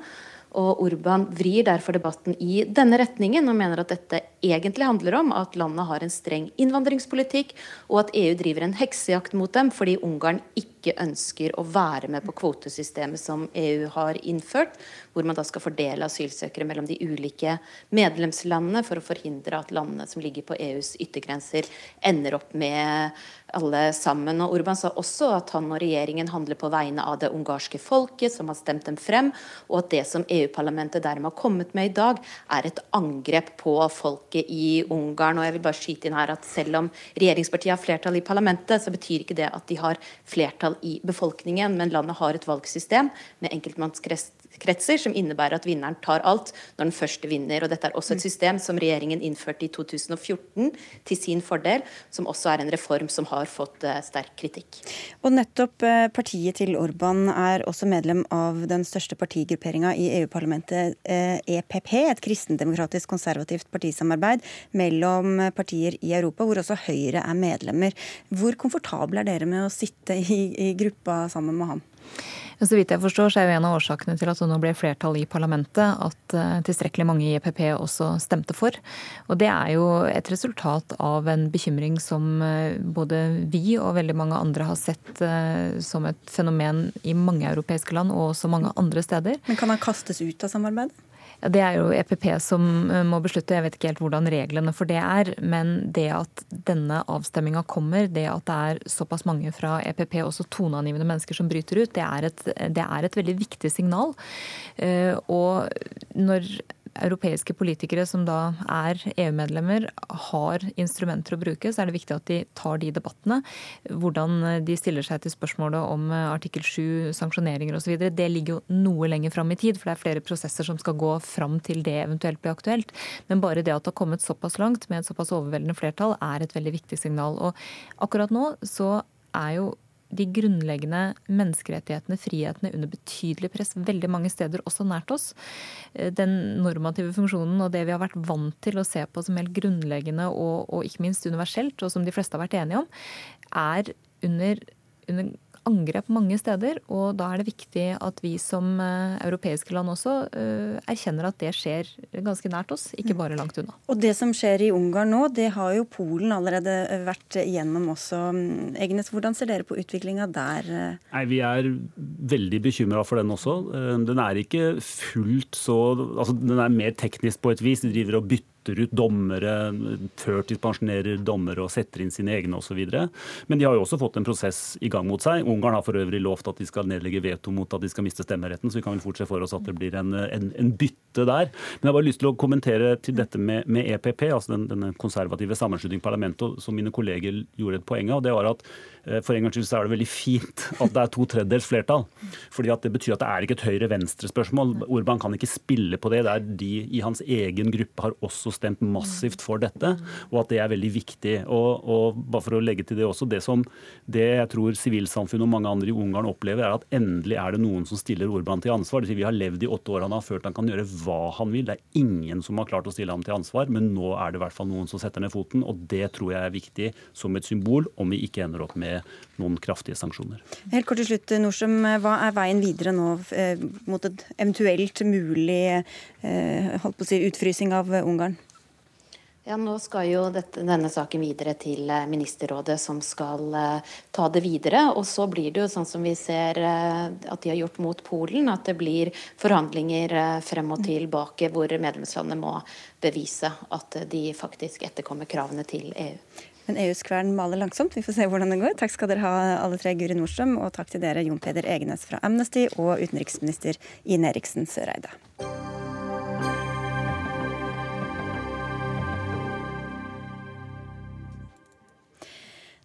Og Urban vrir derfor debatten i denne retningen og mener at dette egentlig handler om at landet har en streng innvandringspolitikk, og at EU driver en heksejakt mot dem fordi Ungarn ikke ønsker å være med på kvotesystemet som EU har innført, hvor man da skal fordele asylsøkere mellom de ulike medlemslandene for å forhindre at landene som ligger på EUs yttergrenser, ender opp med alle sammen. Og Urban sa også at han og regjeringen handler på vegne av det ungarske folket, som har stemt dem frem, og at det som EU-parlamentet dermed har kommet med i dag, er et angrep på folket i Ungarn. Og jeg vil bare skyte inn her at selv om regjeringspartiet har flertall i parlamentet, så betyr ikke det at de har flertall i befolkningen, men landet har et valgsystem med enkeltmannskrest kretser, som innebærer at vinneren tar alt når den første vinner. Og Dette er også et system som regjeringen innførte i 2014 til sin fordel, som også er en reform som har fått uh, sterk kritikk. Og nettopp uh, partiet til Orban er også medlem av den største partigrupperinga i EU-parlamentet, uh, eh, EPP, et kristendemokratisk konservativt partisamarbeid mellom partier i Europa, hvor også Høyre er medlemmer. Hvor komfortable er dere med å sitte i, i gruppa sammen med ham? Så vidt jeg forstår, så er jo en av årsakene til at det nå ble flertall i parlamentet, at eh, tilstrekkelig mange i EPP også stemte for. Og det er jo et resultat av en bekymring som eh, både vi og veldig mange andre har sett eh, som et fenomen i mange europeiske land og også mange andre steder. Men kan han kastes ut av samarbeidet? Ja, Det er jo EPP som eh, må beslutte, jeg vet ikke helt hvordan reglene for det er. Men det at denne avstemminga kommer, det at det er såpass mange fra EPP, også toneangivende mennesker som bryter ut, det er et, det er et veldig viktig signal. Eh, og når europeiske politikere som da er EU-medlemmer, har instrumenter å bruke, så er det viktig at de tar de debattene. Hvordan de stiller seg til spørsmålet om artikkel 7, sanksjoneringer osv., det ligger jo noe lenger fram i tid, for det er flere prosesser som skal gå fram til det eventuelt blir aktuelt. Men bare det at det har kommet såpass langt med et såpass overveldende flertall, er et veldig viktig signal. Og akkurat nå så er jo de grunnleggende menneskerettighetene, frihetene, under betydelig press veldig mange steder, også nært oss. Eh, den normative funksjonen og det vi har vært vant til å se på som helt grunnleggende og, og ikke minst universelt, og som de fleste har vært enige om, er under, under angrep mange steder. Og da er det viktig at vi som eh, europeiske land også uh, erkjenner at det skjer ganske nært oss, ikke bare langt unna. Og det som skjer i Ungarn nå, det har jo Polen allerede vært igjennom også. Egnes, hvordan ser dere på utviklinga der? Nei, Vi er veldig bekymra for den også. Eh, den er ikke fullt så altså Den er mer teknisk på et vis. De driver og bytter bytter ut dommere, førtidspensjonerer dommere og setter inn sine egne osv. Men de har jo også fått en prosess i gang mot seg. Ungarn har for øvrig lovt at de skal nedlegge veto mot at de skal miste stemmeretten, så vi kan vel fort se for oss at det blir en, en, en bytte der. Men jeg har bare lyst til å kommentere til dette med, med EPP, altså den, denne konservative sammenslutningen parlamentet, som mine kolleger gjorde et poeng av. det var at for en gangs skyld er det veldig fint at det er to tredjedels flertall. fordi at Det betyr at det er ikke et høyre-venstre-spørsmål. Orban kan ikke spille på det. Det er De i hans egen gruppe har også stemt massivt for dette, og at det er veldig viktig. Og, og bare for å legge til Det også, det som det jeg tror sivilsamfunnet og mange andre i Ungarn opplever, er at endelig er det noen som stiller Orban til ansvar. Det vil si, vi har levd i åtte år, han har ført, han kan gjøre hva han vil. Det er ingen som har klart å stille ham til ansvar, men nå er det i hvert fall noen som setter ned foten. og Det tror jeg er viktig som et symbol, om vi ikke ender opp med noen kraftige sanksjoner. Helt kort til slutt, Norsom. Hva er veien videre nå eh, mot et eventuelt mulig eh, holdt på å si, utfrysing av Ungarn? Ja, Nå skal jo dette, denne saken videre til eh, Ministerrådet, som skal uh, ta det videre. Og så blir det jo sånn som vi ser uh, at de har gjort mot Polen, at det blir forhandlinger uh, frem og tilbake hvor medlemslandene må bevise at de faktisk etterkommer kravene til EU. Men EUs kvern maler langsomt. Vi får se hvordan det går. Takk skal dere ha alle tre, Guri Nordstrøm, og takk til dere, Jon Peder Egenes fra Amnesty og utenriksminister Ine Eriksen Søreide.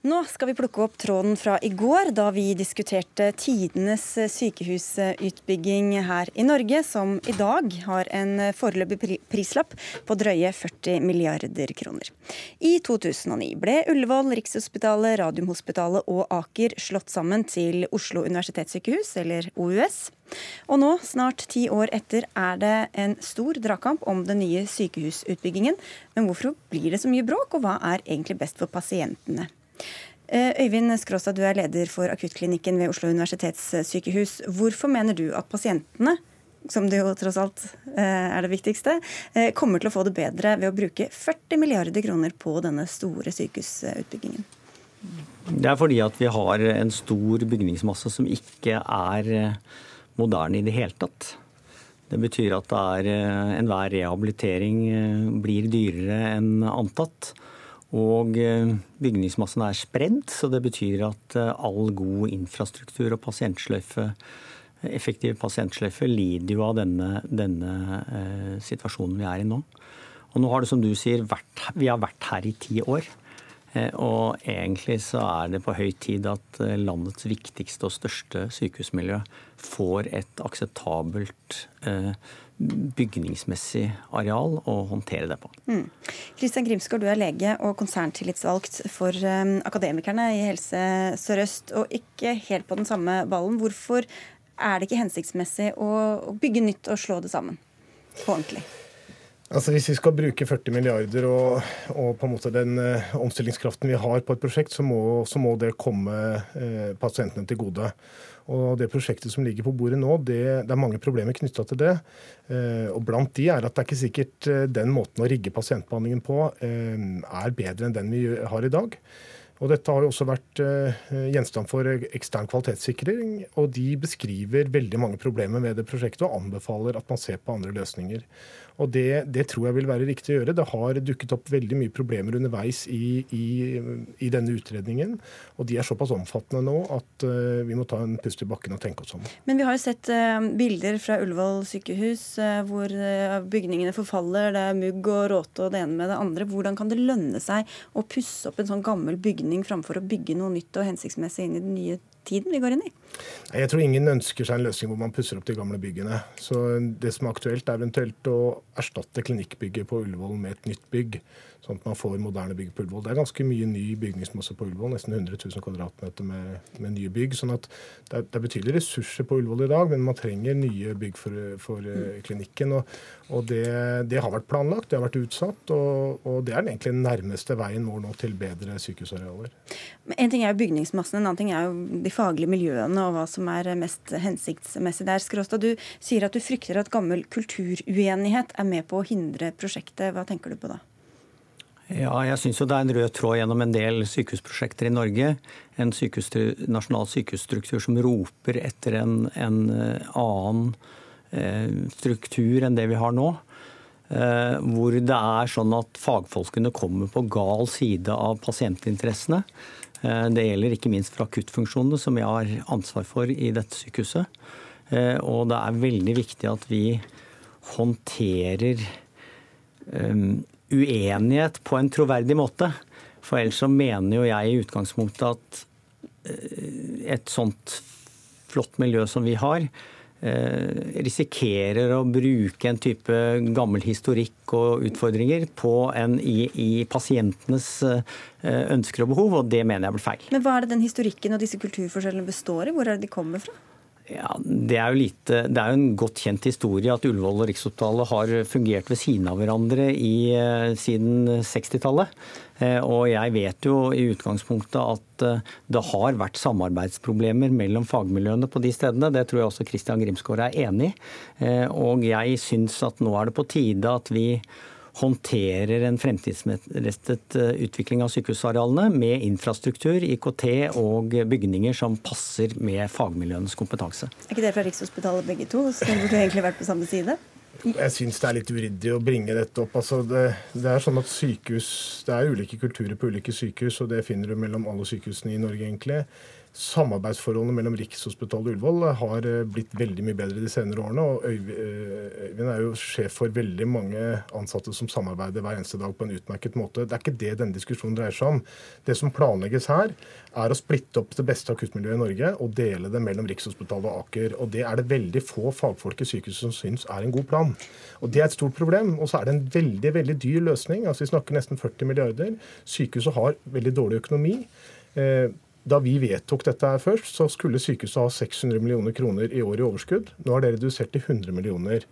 Nå skal vi plukke opp tråden fra i går, da vi diskuterte tidenes sykehusutbygging her i Norge, som i dag har en foreløpig prislapp på drøye 40 milliarder kroner. I 2009 ble Ullevål, Rikshospitalet, Radiumhospitalet og Aker slått sammen til Oslo universitetssykehus, eller OUS. Og nå, snart ti år etter, er det en stor dragkamp om den nye sykehusutbyggingen. Men hvorfor blir det så mye bråk, og hva er egentlig best for pasientene? Eh, Øyvind Skråstad, du er leder for akuttklinikken ved Oslo universitetssykehus. Hvorfor mener du at pasientene, som det jo tross alt eh, er det viktigste, eh, kommer til å få det bedre ved å bruke 40 milliarder kroner på denne store sykehusutbyggingen? Det er fordi at vi har en stor bygningsmasse som ikke er moderne i det hele tatt. Det betyr at er enhver rehabilitering blir dyrere enn antatt. Og eh, bygningsmassen er spredd, så det betyr at eh, all god infrastruktur og pasientsløyfe, effektiv pasientsløyfe lider jo av denne, denne eh, situasjonen vi er i nå. Og nå har det, som du sier, vært, vi har vært her i ti år. Og egentlig så er det på høy tid at landets viktigste og største sykehusmiljø får et akseptabelt eh, bygningsmessig areal å håndtere det på. Mm. Kristian Grimsgaard, du er lege og konserntillitsvalgt for um, Akademikerne i Helse Sør-Øst, og ikke helt på den samme ballen. Hvorfor er det ikke hensiktsmessig å bygge nytt og slå det sammen på ordentlig? Altså Hvis vi skal bruke 40 milliarder og, og på en måte den uh, omstillingskraften vi har på et prosjekt, så må, så må det komme uh, pasientene til gode. Og Det prosjektet som ligger på bordet nå, det, det er mange problemer knytta til det. Uh, og Blant de er at det er ikke sikkert den måten å rigge pasientbehandlingen på er bedre enn den vi har i dag. Og Dette har jo også vært gjenstand for ekstern kvalitetssikring. og De beskriver veldig mange problemer med det prosjektet og anbefaler at man ser på andre løsninger. Og det, det, tror jeg vil være riktig å gjøre. Det har dukket opp veldig mye problemer underveis i, i, i denne utredningen. Og de er såpass omfattende nå at uh, vi må ta en pust i bakken og tenke oss om. Men vi har jo sett uh, bilder fra Ullevål sykehus uh, hvor bygningene forfaller. Det er mugg og råte og det ene med det andre. Hvordan kan det lønne seg å pusse opp en sånn gammel bygning framfor å bygge noe nytt og hensiktsmessig inn i den nye tiden vi går inn i? Jeg tror ingen ønsker seg en løsning hvor man pusser opp de gamle byggene. Så Det som er aktuelt, er eventuelt å erstatte klinikkbygget på Ullevål med et nytt bygg sånn at man får moderne bygg på Ullevål. Det er ganske mye ny bygningsmasse på Ullevål, nesten 100 000 kvadratmeter med, med nye bygg. sånn at det er, det er, betydelige ressurser på Ullevål i dag, men man trenger nye bygg for, for uh, klinikken. Og, og det, det, har vært planlagt, det har vært utsatt, og, og det er egentlig den nærmeste veien vår nå til bedre sykehusarealer. En ting er jo bygningsmassen, en annen ting er jo de faglige miljøene og hva som er mest hensiktsmessig der. Skråstad, du sier at du frykter at gammel kulturuenighet er med på å hindre prosjektet. Hva tenker du på da? Ja, jeg syns det er en rød tråd gjennom en del sykehusprosjekter i Norge. En nasjonal sykehusstruktur som roper etter en, en eh, annen eh, struktur enn det vi har nå. Eh, hvor det er sånn at fagfolkene kommer på gal side av pasientinteressene. Det gjelder ikke minst for akuttfunksjonene, som jeg har ansvar for i dette sykehuset. Og det er veldig viktig at vi håndterer uenighet på en troverdig måte. For ellers så mener jo jeg i utgangspunktet at eh, et sånt flott miljø som vi har, eh, risikerer å bruke en type gammel historikk og utfordringer en, i, i, pasientenes eh, ønsker og behov, og det mener jeg blir feil. Men hva er det den historikken og disse kulturforskjellene består i? Hvor er det de kommer fra? Ja, det er, lite, det er jo en godt kjent historie at Ullevål og Rikshospitalet har fungert ved siden av hverandre i, eh, siden 60-tallet. Eh, og jeg vet jo i utgangspunktet at eh, det har vært samarbeidsproblemer mellom fagmiljøene på de stedene. Det tror jeg også Christian Grimsgaard er enig i. Og jeg syns at nå er det på tide at vi håndterer en fremtidsrettet eh, utvikling av sykehusarealene med infrastruktur, IKT og bygninger som passer med fagmiljøenes kompetanse. Er ikke dere fra Rikshospitalet begge to, så dere burde egentlig vært på samme side? Jeg syns det er litt uryddig å bringe dette opp. Altså det, det, er sånn at sykehus, det er ulike kulturer på ulike sykehus, og det finner du mellom alle sykehusene i Norge, egentlig. Samarbeidsforholdene mellom Rikshospitalet og Ullevål har eh, blitt veldig mye bedre de senere årene. og eh, Øyvind er jo sjef for veldig mange ansatte som samarbeider hver eneste dag på en utmerket måte. Det er ikke det denne diskusjonen dreier seg om. Det som planlegges her, er å splitte opp det beste akuttmiljøet i Norge og dele det mellom Rikshospitalet og Aker. Og Det er det veldig få fagfolk i sykehuset som syns er en god plan. Og Det er et stort problem. Og så er det en veldig veldig dyr løsning. Altså Vi snakker nesten 40 milliarder. Sykehuset har veldig dårlig økonomi. Eh, da vi vedtok dette her først, så skulle sykehuset ha 600 millioner kroner i år i overskudd. Nå er det redusert til 100 millioner.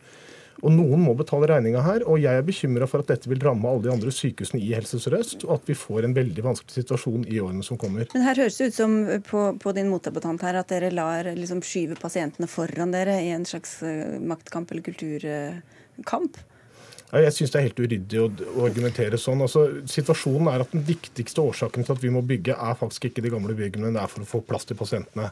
Og Noen må betale regninga her, og jeg er bekymra for at dette vil ramme alle de andre sykehusene i Helse Sør-Øst, og at vi får en veldig vanskelig situasjon i årene som kommer. Men her høres det ut som på, på din motdebattant her at dere lar liksom, skyve pasientene foran dere i en slags eh, maktkamp eller kulturkamp? Jeg syns det er helt uryddig å, å argumentere sånn. Altså, situasjonen er at Den viktigste årsaken til at vi må bygge, er faktisk ikke de gamle byggene, men det er for å få plass til pasientene.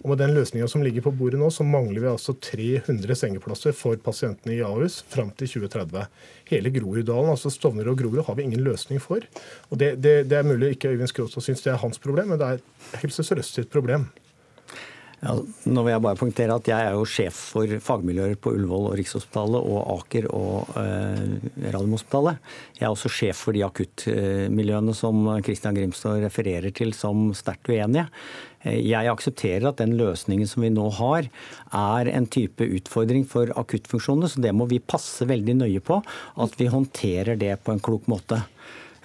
Og Med den løsninga som ligger på bordet nå, så mangler vi altså 300 sengeplasser for pasientene i Ahus fram til 2030. Hele Groruddalen, altså Stovner og Grorud, har vi ingen løsning for. Og Det, det, det er mulig ikke Øyvind Skråstad syns det er hans problem, men det er Helse Sør-Øst sitt problem. Ja, nå vil jeg bare poengtere at Jeg er jo sjef for fagmiljøer på Ullevål og Rikshospitalet og Aker og eh, Radiumhospitalet. Jeg er også sjef for de akuttmiljøene som Christian Grimstad refererer til som sterkt uenige. Eh, jeg aksepterer at den løsningen som vi nå har, er en type utfordring for akuttfunksjonene. Så det må vi passe veldig nøye på, at vi håndterer det på en klok måte.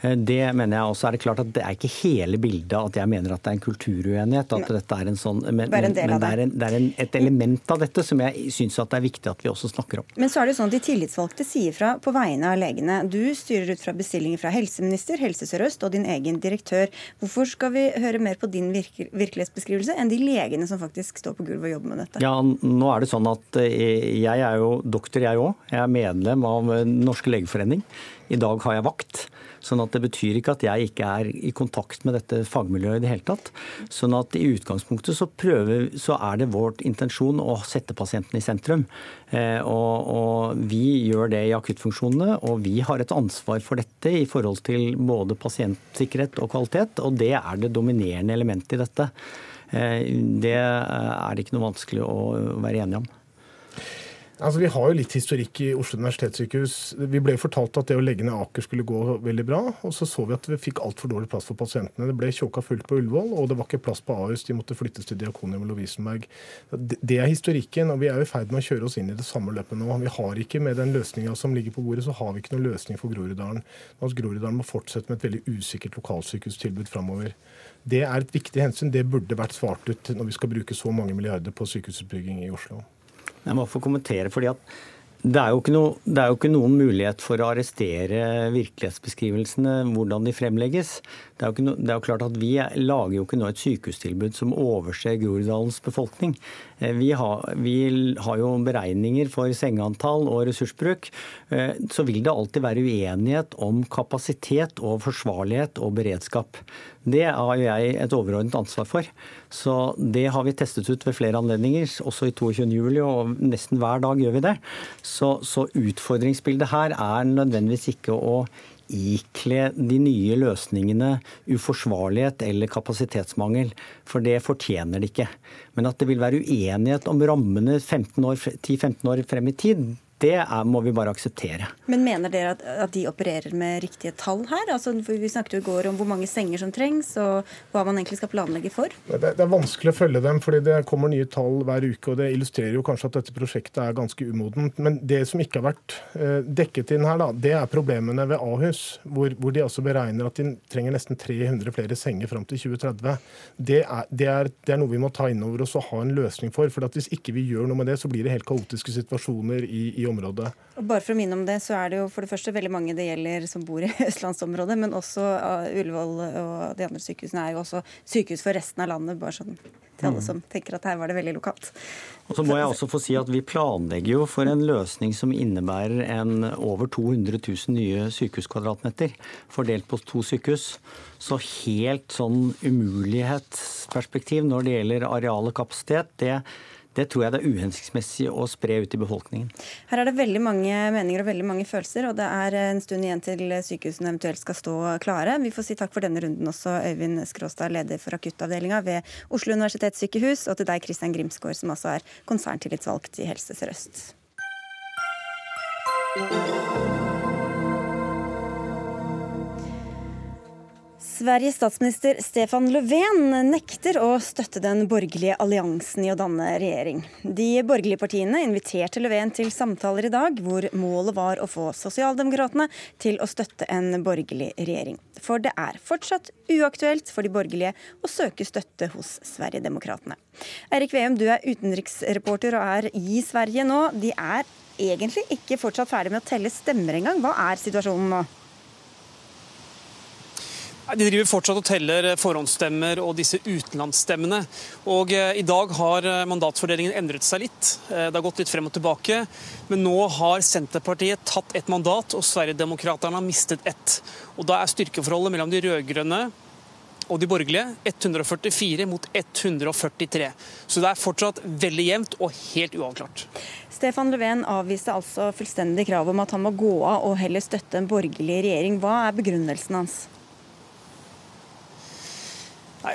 Eh, det mener jeg også er det klart at det er ikke hele bildet at jeg mener at det er en kulturuenighet. at dette er en sånn, Men, men det er, en, det er en, et element av dette som jeg syns det er viktig at vi også snakker om. Men så er det sånn at de tillitsvalgte sier fra på vegne av legene. Du styrer ut fra bestillinger fra helseminister, Helse Sør-Øst og din egen direktør. Hvorfor skal vi høre mer på din virke, virkelighetsbeskrivelse enn de legene som faktisk står på gulvet og jobber med dette? Ja, nå er det sånn at eh, jeg er jo doktor, jeg òg. Jeg er medlem av Norske legeforening. I dag har jeg vakt. Sånn at Det betyr ikke at jeg ikke er i kontakt med dette fagmiljøet i det hele tatt. Sånn at I utgangspunktet så, prøver, så er det vårt intensjon å sette pasienten i sentrum. Eh, og, og, Vi gjør det i akuttfunksjonene, og vi har et ansvar for dette i forhold til både pasientsikkerhet og kvalitet. og Det er det dominerende elementet i dette. Eh, det er det ikke noe vanskelig å være enige om. Altså, Vi har jo litt historikk i Oslo universitetssykehus. Vi ble fortalt at det å legge ned Aker skulle gå veldig bra. Og så så vi at vi fikk altfor dårlig plass for pasientene. Det ble tjåka fullt på Ullevål, og det var ikke plass på Ahus. De måtte flyttes til Diakonhjemmet Lovisenberg. Det er historikken, og vi er jo i ferd med å kjøre oss inn i det samme løpet nå. Vi har ikke Med den løsninga som ligger på bordet, så har vi ikke noen løsning for Groruddalen. Altså, Groruddalen må fortsette med et veldig usikkert lokalsykehustilbud framover. Det er et viktig hensyn. Det burde vært svart ut når vi skal bruke så mange milliarder på sykehusutbygging i Oslo. Jeg må få kommentere, fordi at det er, noe, det er, jo ikke noen mulighet for å arrestere virkelighetsbeskrivelsene, hvordan de fremlegges. Det er, no, det er jo, klart at Vi lager jo ikke nå et sykehustilbud som overser Groruddalens befolkning. Eh, vi har, vi har, jo beregninger for sengeantall og ressursbruk. Eh, så vil det alltid være uenighet om kapasitet og forsvarlighet og beredskap. Det har jeg et overordnet ansvar for. Så det har vi testet ut ved flere anledninger, også i 22. juli, og nesten hver dag gjør vi det. Så, så utfordringsbildet her er nødvendigvis ikke å ikle de nye løsningene uforsvarlighet eller kapasitetsmangel, for det fortjener det ikke. Men at det vil være uenighet om rammene 10-15 år frem i tid, det er, må vi bare akseptere. Men mener dere at, at, de opererer med riktige tall her? Altså, vi snakket jo i går om hvor mange senger som trengs, og hva man egentlig skal planlegge for. Det, det er vanskelig å følge dem, fordi det kommer nye tall hver uke. og Det illustrerer jo kanskje at dette prosjektet er ganske umodent. Men det som ikke har vært eh, dekket inn her, da, det er problemene ved Ahus. Hvor, hvor, de altså beregner at de trenger nesten 300 flere senger fram til 2030. Det er, det, er, det er, noe vi må ta inn over oss og ha en løsning for. for Hvis ikke vi gjør noe med det, så blir det helt kaotiske situasjoner i, i området. Og bare for å minne om det, så er det jo for det første veldig mange det gjelder som bor i østlandsområdet, men også uh, Ullevål og de andre sykehusene er jo også sykehus for resten av landet. bare sånn til alle mm. som tenker at her var det veldig lokalt. Og så må jeg også få si at Vi planlegger jo for en løsning som innebærer en over 200 000 nye sykehuskvadratmeter fordelt på to sykehus. Så helt sånn umulighetsperspektiv når det gjelder areal og kapasitet, det det tror jeg det er uhensiktsmessig å spre ut i befolkningen. Her er det veldig mange meninger og veldig mange følelser, og det er en stund igjen til sykehusene eventuelt skal stå klare. Vi får si takk for denne runden også, Øyvind Skråstad, leder for akuttavdelinga ved Oslo universitetssykehus, og til deg, Kristian Grimsgaard, som altså er konserntillitsvalgt i Helse Sør-Øst. Sveriges statsminister Stefan Löfven nekter å støtte den borgerlige alliansen i å danne regjering. De borgerlige partiene inviterte Löfven til samtaler i dag, hvor målet var å få Sosialdemokratene til å støtte en borgerlig regjering. For det er fortsatt uaktuelt for de borgerlige å søke støtte hos Sverigedemokraterna. Eirik Veum, du er utenriksreporter og er i Sverige nå. De er egentlig ikke fortsatt ferdig med å telle stemmer engang. Hva er situasjonen nå? De driver fortsatt og teller forhåndsstemmer og disse utenlandsstemmene. Og eh, I dag har mandatfordelingen mandatsfordelingen endret seg litt. Eh, det har gått litt frem og tilbake. Men nå har Senterpartiet tatt et mandat, og Sverigedemokraterna har mistet ett. Og Da er styrkeforholdet mellom de rød-grønne og de borgerlige 144 mot 143. Så det er fortsatt veldig jevnt og helt uavklart. Stefan Löfven avviste altså fullstendig krav om at han må gå av og heller støtte en borgerlig regjering. Hva er begrunnelsen hans?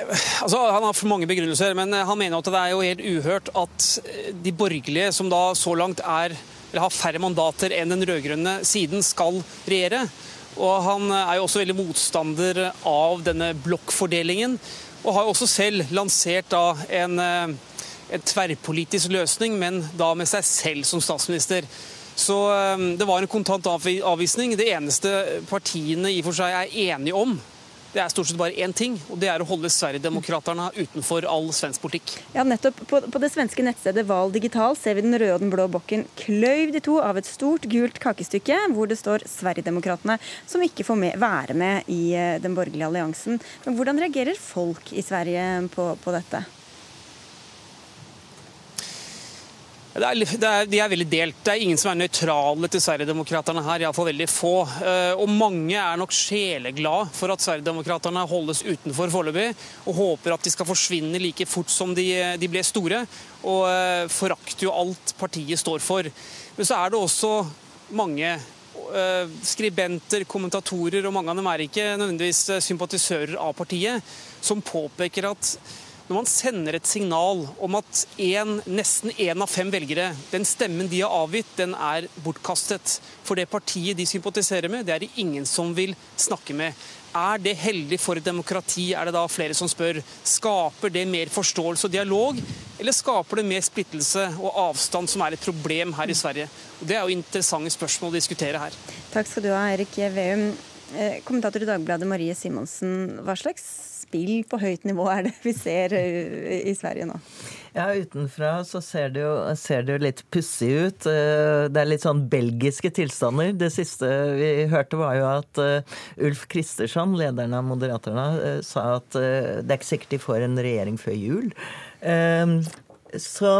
Altså Han har for mange begrunnelser, men eh, han mener at det er jo helt uhørt at eh, de borgerlige, som da så langt er, har færre mandater enn den rød-grønne siden, skal regjere. Og Han eh, er jo også veldig motstander av denne blokkfordelingen, og har jo også selv lansert da en, en tverrpolitisk løsning, men da med seg selv som statsminister. Så det var en kontant avvisning. Det eneste partiene i og for seg er enige om, det er stort sett bare én ting, og det er å holde Sverigedemokraterna utenfor all svensk politikk. Ja, nettopp. På, på, det svenske nettstedet Val Digital ser vi den røde og den blå bokken kløyvd i to av et stort gult kakestykke hvor det står Sverigedemokraterna, som ikke får med, være med i eh, den borgerlige alliansen. Men hvordan reagerer folk i Sverige på, på dette? Det er, det er, de er veldig delt. Det er ingen som er nøytrale til Sverigedemokraterna her, iallfall veldig få. Eh, og mange er nok sjeleglad for at Sverigedemokraterna holdes utenfor foreløpig, og håper at de skal forsvinne like fort som de, de ble store. Og uh, forakter jo alt partiet står for. Men så er det også mange uh, skribenter, kommentatorer, og mange av dem er ikke nødvendigvis sympatisører av partiet, som påpeker at når man sender et signal om at en, nesten én av fem velgere, den stemmen de har avgitt, den er bortkastet. For det partiet de sympatiserer med, det er det ingen som vil snakke med. Er det heldig for et demokrati, er det da flere som spør. Skaper det mer forståelse og dialog, eller skaper det mer splittelse og avstand, som er et problem her i Sverige? Og Det er jo interessante spørsmål å diskutere her. Takk skal du ha, Erik Veum. Eh, kommentator i Dagbladet Marie Simonsen, hva slags spill på høyt nivå er det vi ser eh, i Sverige nå? Ja, Utenfra så ser det jo, ser det jo litt pussig ut. Eh, det er litt sånn belgiske tilstander. Det siste vi hørte, var jo at Ulf Kristersson, lederen av Moderaterna, sa at det er ikke sikkert de får en regjering før jul. Så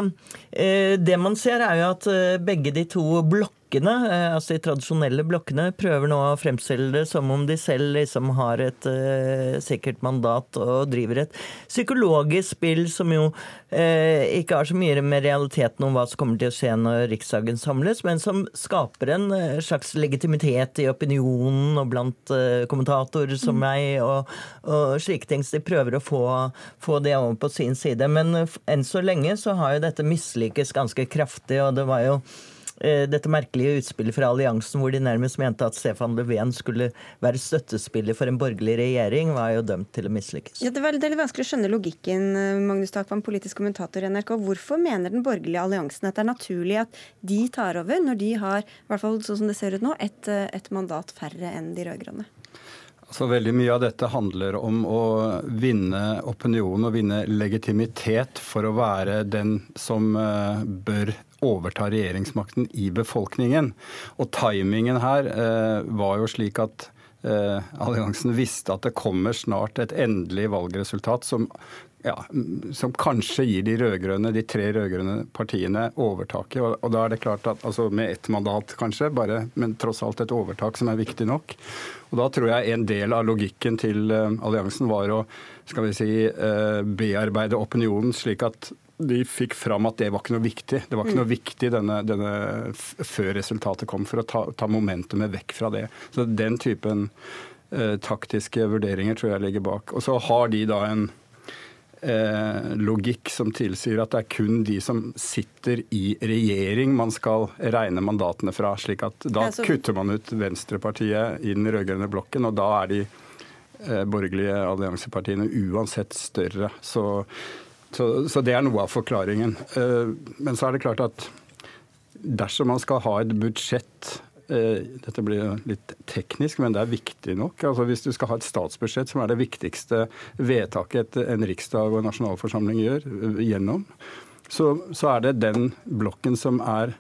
det man ser, er jo at begge de to blokkene blokkene, eh, altså de tradisjonelle blokkene, prøver nå å fremstille det som om de selv liksom har et uh, sikkert mandat og driver et psykologisk spill som jo uh, ikke har så mye med realiteten om hva som kommer til å skje når Riksdagen samles, men som skaper en uh, slags legitimitet i opinionen og blant kommentatorer som mm. meg og, og, slike ting. Så de prøver å få, få det over på sin side. Men enn så lenge så har jo dette mislykkes ganske kraftig, og det var jo dette merkelige utspillet fra alliansen hvor de nærmest mente at Stefan Löfven skulle være støttespiller for en borgerlig regjering, var jo dømt til å mislykkes. Ja, det, er litt vanskelig å skjønne logikken, eh, Magnus Takvam, politisk kommentator i NRK. Hvorfor mener den borgerlige alliansen at det er naturlig at de tar over, når de har, i hvert fall sånn som det ser ut nå, et, eh, et mandat færre enn de rød-grønne? Altså, veldig mye av dette handler om å vinne opinion og vinne legitimitet for å være den som bør overta regjeringsmakten i befolkningen. Og timingen her uh, var jo slik at alliansen visste at det kommer snart et endelig valgresultat som ja, som kanskje gir de rødgrønne, de tre rød-grønne partiene overtaket. Og, og, da er det klart at, altså Med ett mandat, kanskje, bare, men tross alt et overtak som er viktig nok. Og Da tror jeg en del av logikken til uh, alliansen var å skal vi si, uh, bearbeide opinionen slik at de fikk fram at det var ikke noe viktig. Det var ikke noe mm. viktig denne, denne, før resultatet kom, for å ta, ta, momentumet vekk fra det. Så Den typen eh, taktiske vurderinger tror jeg ligger bak. Og så har de da en eh, logikk som tilsier at det er kun de som sitter i regjering man skal regne mandatene fra. slik at Da så... kutter man ut Venstrepartiet i den rød-grønne blokken, og da er de eh, borgerlige alliansepartiene uansett større. Så, så, så, det er noe av forklaringen. Eh, men så er det klart at dersom man skal ha et budsjett dette blir litt teknisk, men det er viktig nok. Altså Hvis du skal ha et statsbudsjett, som er det viktigste vedtaket en riksdag og en nasjonalforsamling gjør, eh, gjennom, så, så er det den blokken som er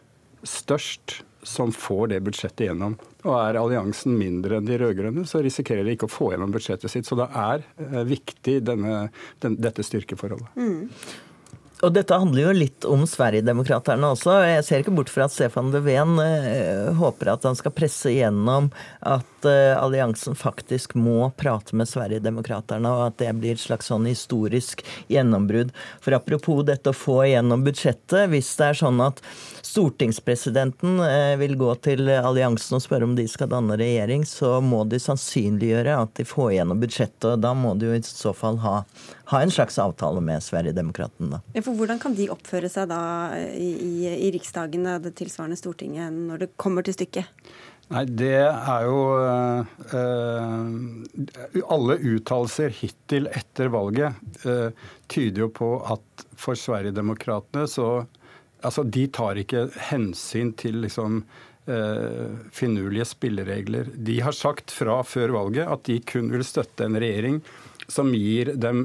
størst, som får det budsjettet gjennom. Og er alliansen mindre enn de rød-grønne, så risikerer de ikke å få gjennom budsjettet sitt. Så det er eh, viktig, denne, den, dette styrkeforholdet. Mm. Og dette handler jo litt om Sverigedemokraterna også. Jeg ser ikke bort fra at Stefan Löfven eh, håper at han skal presse igjennom at eh, alliansen faktisk må prate med Sverigedemokraterna, og at det blir et slags sånn historisk gjennombrudd. For apropos dette å få igjennom budsjettet, hvis det er sånn at stortingspresidenten eh, vil gå til alliansen og spørre om de skal danne regjering, så må de sannsynliggjøre at de får igjennom budsjettet, og da må de jo i så fall ha ha en slags avtale med Sverigedemokraterna. Ja, for hvordan kan de oppføre seg da i, i, i Riksdagen, det tilsvarende Stortinget, når det kommer til stykket? Nei, det er jo øh, Alle uttalelser hittil etter valget øh, tyder jo på at for Sverigedemokraterna så Altså, de tar ikke hensyn til liksom øh, finurlige spilleregler. De har sagt fra før valget at de kun vil støtte en regjering som gir dem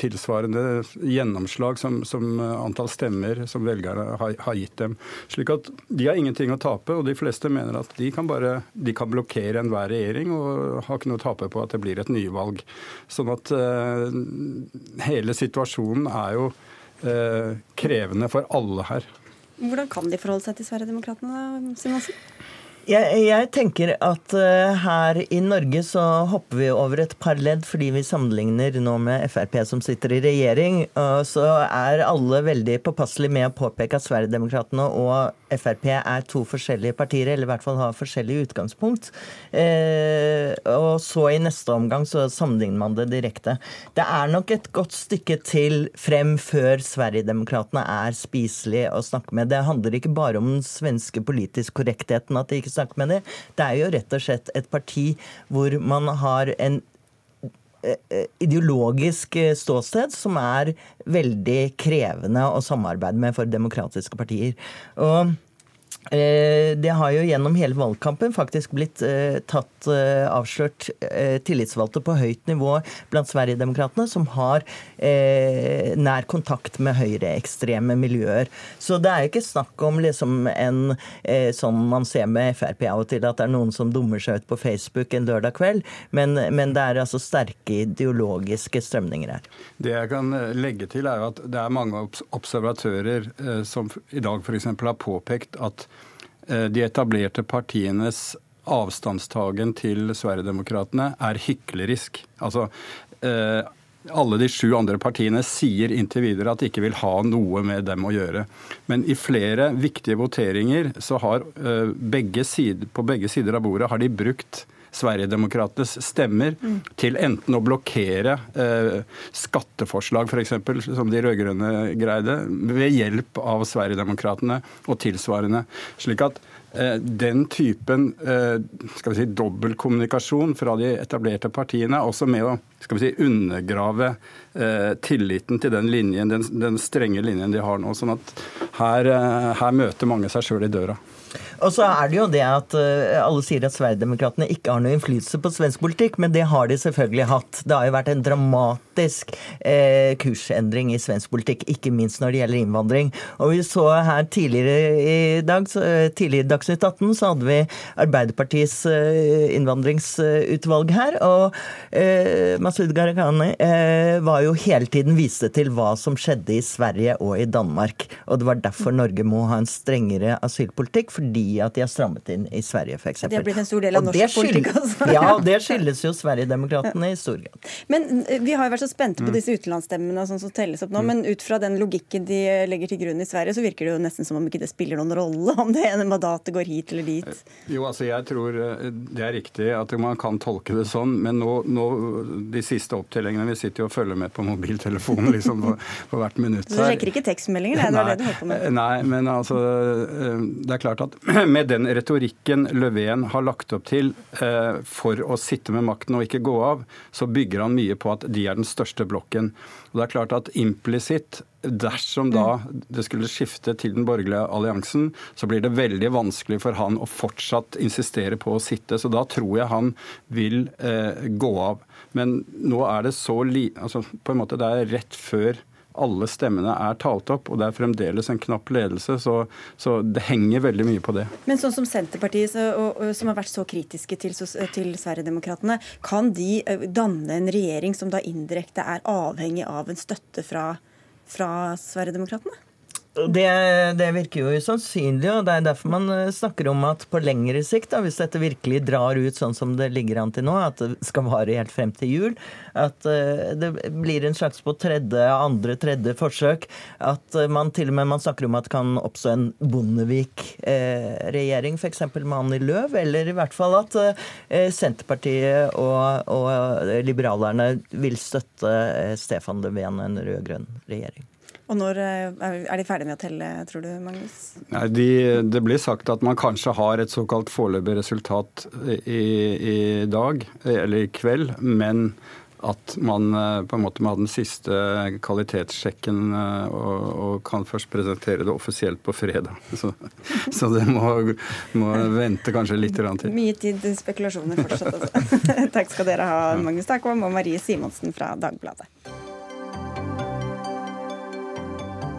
tilsvarende gjennomslag som, som antall stemmer som velgerne har, har, gitt dem. Slik at de har ingenting å tape, og de fleste mener at de kan bare de kan blokkere enhver regjering og har ikke noe å tape på at det blir et nyvalg. Sånn at uh, hele situasjonen er jo krevende for alle her. Hvordan kan de forholde seg til Sverigedemokraterna, Simonsen? Jeg, jeg, tenker at uh, her i Norge så hopper vi over et par ledd fordi vi sammenligner nå med Frp som sitter i regjering. Uh, så er alle veldig påpasselige med å påpeke at Sverigedemokraterna og Frp er to forskjellige partier, eller i hvert fall har forskjellig utgangspunkt. Uh, og så i neste omgang så sammenligner man det direkte. Det er nok et godt stykke til frem før Sverigedemokraterna er spiselige å snakke med. Det handler ikke bare om den svenske politisk korrektheten. at det ikke med dem. Det er jo rett og slett et parti hvor man har en eh, eh, ideologisk eh, ståsted som er veldig krevende å samarbeide med for demokratiske partier. Og det har jo gjennom hele valgkampen faktisk blitt eh, tatt eh, avslørt tillitsvalgte på høyt nivå blant Sverigedemokraterna som har nær kontakt med høyreekstreme miljøer. Så det er ikke snakk om liksom en sånn man ser med Frp av og til, at det er noen som dummer seg ut på Facebook en lørdag kveld, men, men det er altså sterke ideologiske strømninger her. Det jeg kan legge til, er at det er mange observatører som i dag f.eks. har påpekt at Eh, de etablerte partienes avstandstagen til Sverigedemokraterna er hyklerisk. Altså, eh, alle de sju andre partiene sier inntil videre at de ikke vil ha noe med dem å gjøre. Men i flere viktige voteringer så har eh, begge sider, på begge sider av bordet har de brukt Sverigedemokratenes stemmer mm. til enten å blokkere eh, skatteforslag f.eks., som de rød-grønne greide, ved hjelp av Sverigedemokraterna og tilsvarende. Slik at eh, den typen eh, skal vi si, dobbeltkommunikasjon fra de etablerte partiene, også med å skal vi si, undergrave eh, tilliten til den linjen, den, den, strenge linjen de har nå. sånn at her, her møter mange seg sjøl i døra. Og så er det jo det at uh, alle sier at Sverigedemokraterna ikke har noe innflytelse på svensk politikk, men det har de selvfølgelig hatt. Det har jo vært en dramat dramatisk eh, kursendring i svensk politikk, ikke minst når det gjelder innvandring. Og vi så her tidligere i dag, så, eh, tidligere Dagsnytt 18, så hadde vi Arbeiderpartiets eh, innvandringsutvalg her. Og eh, Masud Gharahkhani eh, var jo hele tiden viste til hva som skjedde i Sverige og i Danmark. Og det var derfor Norge må ha en strengere asylpolitikk, fordi at de har strammet inn i Sverige, f.eks. Det har blitt en stor del av norsk politikk, altså. Ja, det skyldes jo Sverigedemokraterna i stor grad. Men eh, vi har jo vært så spente på disse utenlandsstemmene sånn som telles opp nå, men ut fra den logikken de legger til grunn i Sverige, så virker det jo nesten som om ikke det spiller noen rolle om det ene mandatet går hit eller dit. Jo, altså jeg tror eh, det er riktig at man kan tolke det sånn, men nå, nå de siste opptellingene Vi sitter jo og følger med på mobiltelefonen liksom på, på hvert minutt. Så du sjekker ikke tekstmeldinger? Det nei, det du holdt på med? Nei, men altså eh, Det er klart at med den retorikken Löfven har lagt opp til eh, for å sitte med makten og ikke gå av, så bygger han mye på at de er den største blokken. Og det er klart at implisitt Dersom da det skulle skifte til den borgerlige alliansen, så blir det veldig vanskelig for han å fortsatt insistere på å sitte. Så da tror jeg han vil eh, gå av. Men nå er det så li... Altså på en måte det er rett før alle stemmene er talt opp, og det er fremdeles en knapp ledelse. Så, så det henger veldig mye på det. Men sånn som Senterpartiet, så, og, og, som har vært så kritiske til, til Sverigedemokraterna, kan de danne en regjering som da indirekte er avhengig av en støtte fra, fra Sverigedemokraterna? Det, det, virker jo usannsynlig, og det er derfor man eh, snakker om at på lengre sikt, da, hvis dette virkelig drar ut sånn som det ligger an til nå, at det skal vare helt frem til jul, at uh, det blir en slags på tredje, andre, tredje forsøk, at uh, man til og med man snakker om at det kan oppstå en Bondevik-regjering, f.eks. med Annie Løv, eller i hvert fall at Senterpartiet og, og liberalerne vil støtte Stefan Löfven, en rød-grønn regjering. Og når eh, er de ferdige med å telle, tror du, Magnus? Nei, de, det blir sagt at man kanskje har et såkalt foreløpig resultat i, i, dag, eller i kveld, men at man eh, på en måte må ha den siste kvalitetssjekken eh, og, og, kan først presentere det offisielt på fredag. Så, så det må, må, vente kanskje litt til. Mye tid til spekulasjoner fortsatt, altså. Takk skal dere ha, Magnus Takvam og Marie Simonsen fra Dagbladet.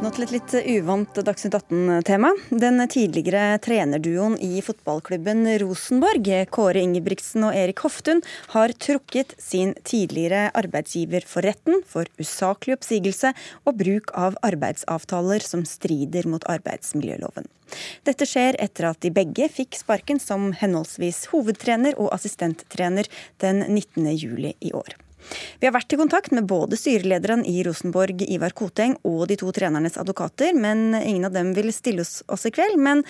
Nå til et litt uvant Dagsnytt 18-tema. Den tidligere trenerduoen i fotballklubben Rosenborg, Kåre Ingebrigtsen og Erik Hoftun, har trukket sin tidligere arbeidsgiver for retten for usaklig oppsigelse og bruk av arbeidsavtaler som strider mot arbeidsmiljøloven. Dette skjer etter at de begge fikk sparken som henholdsvis hovedtrener og assistenttrener den 19. juli i år. Vi har vært i kontakt med både styrelederen i Rosenborg, Ivar Koteng, og de to trenernes advokater, men ingen av dem vil stille oss i kveld. Men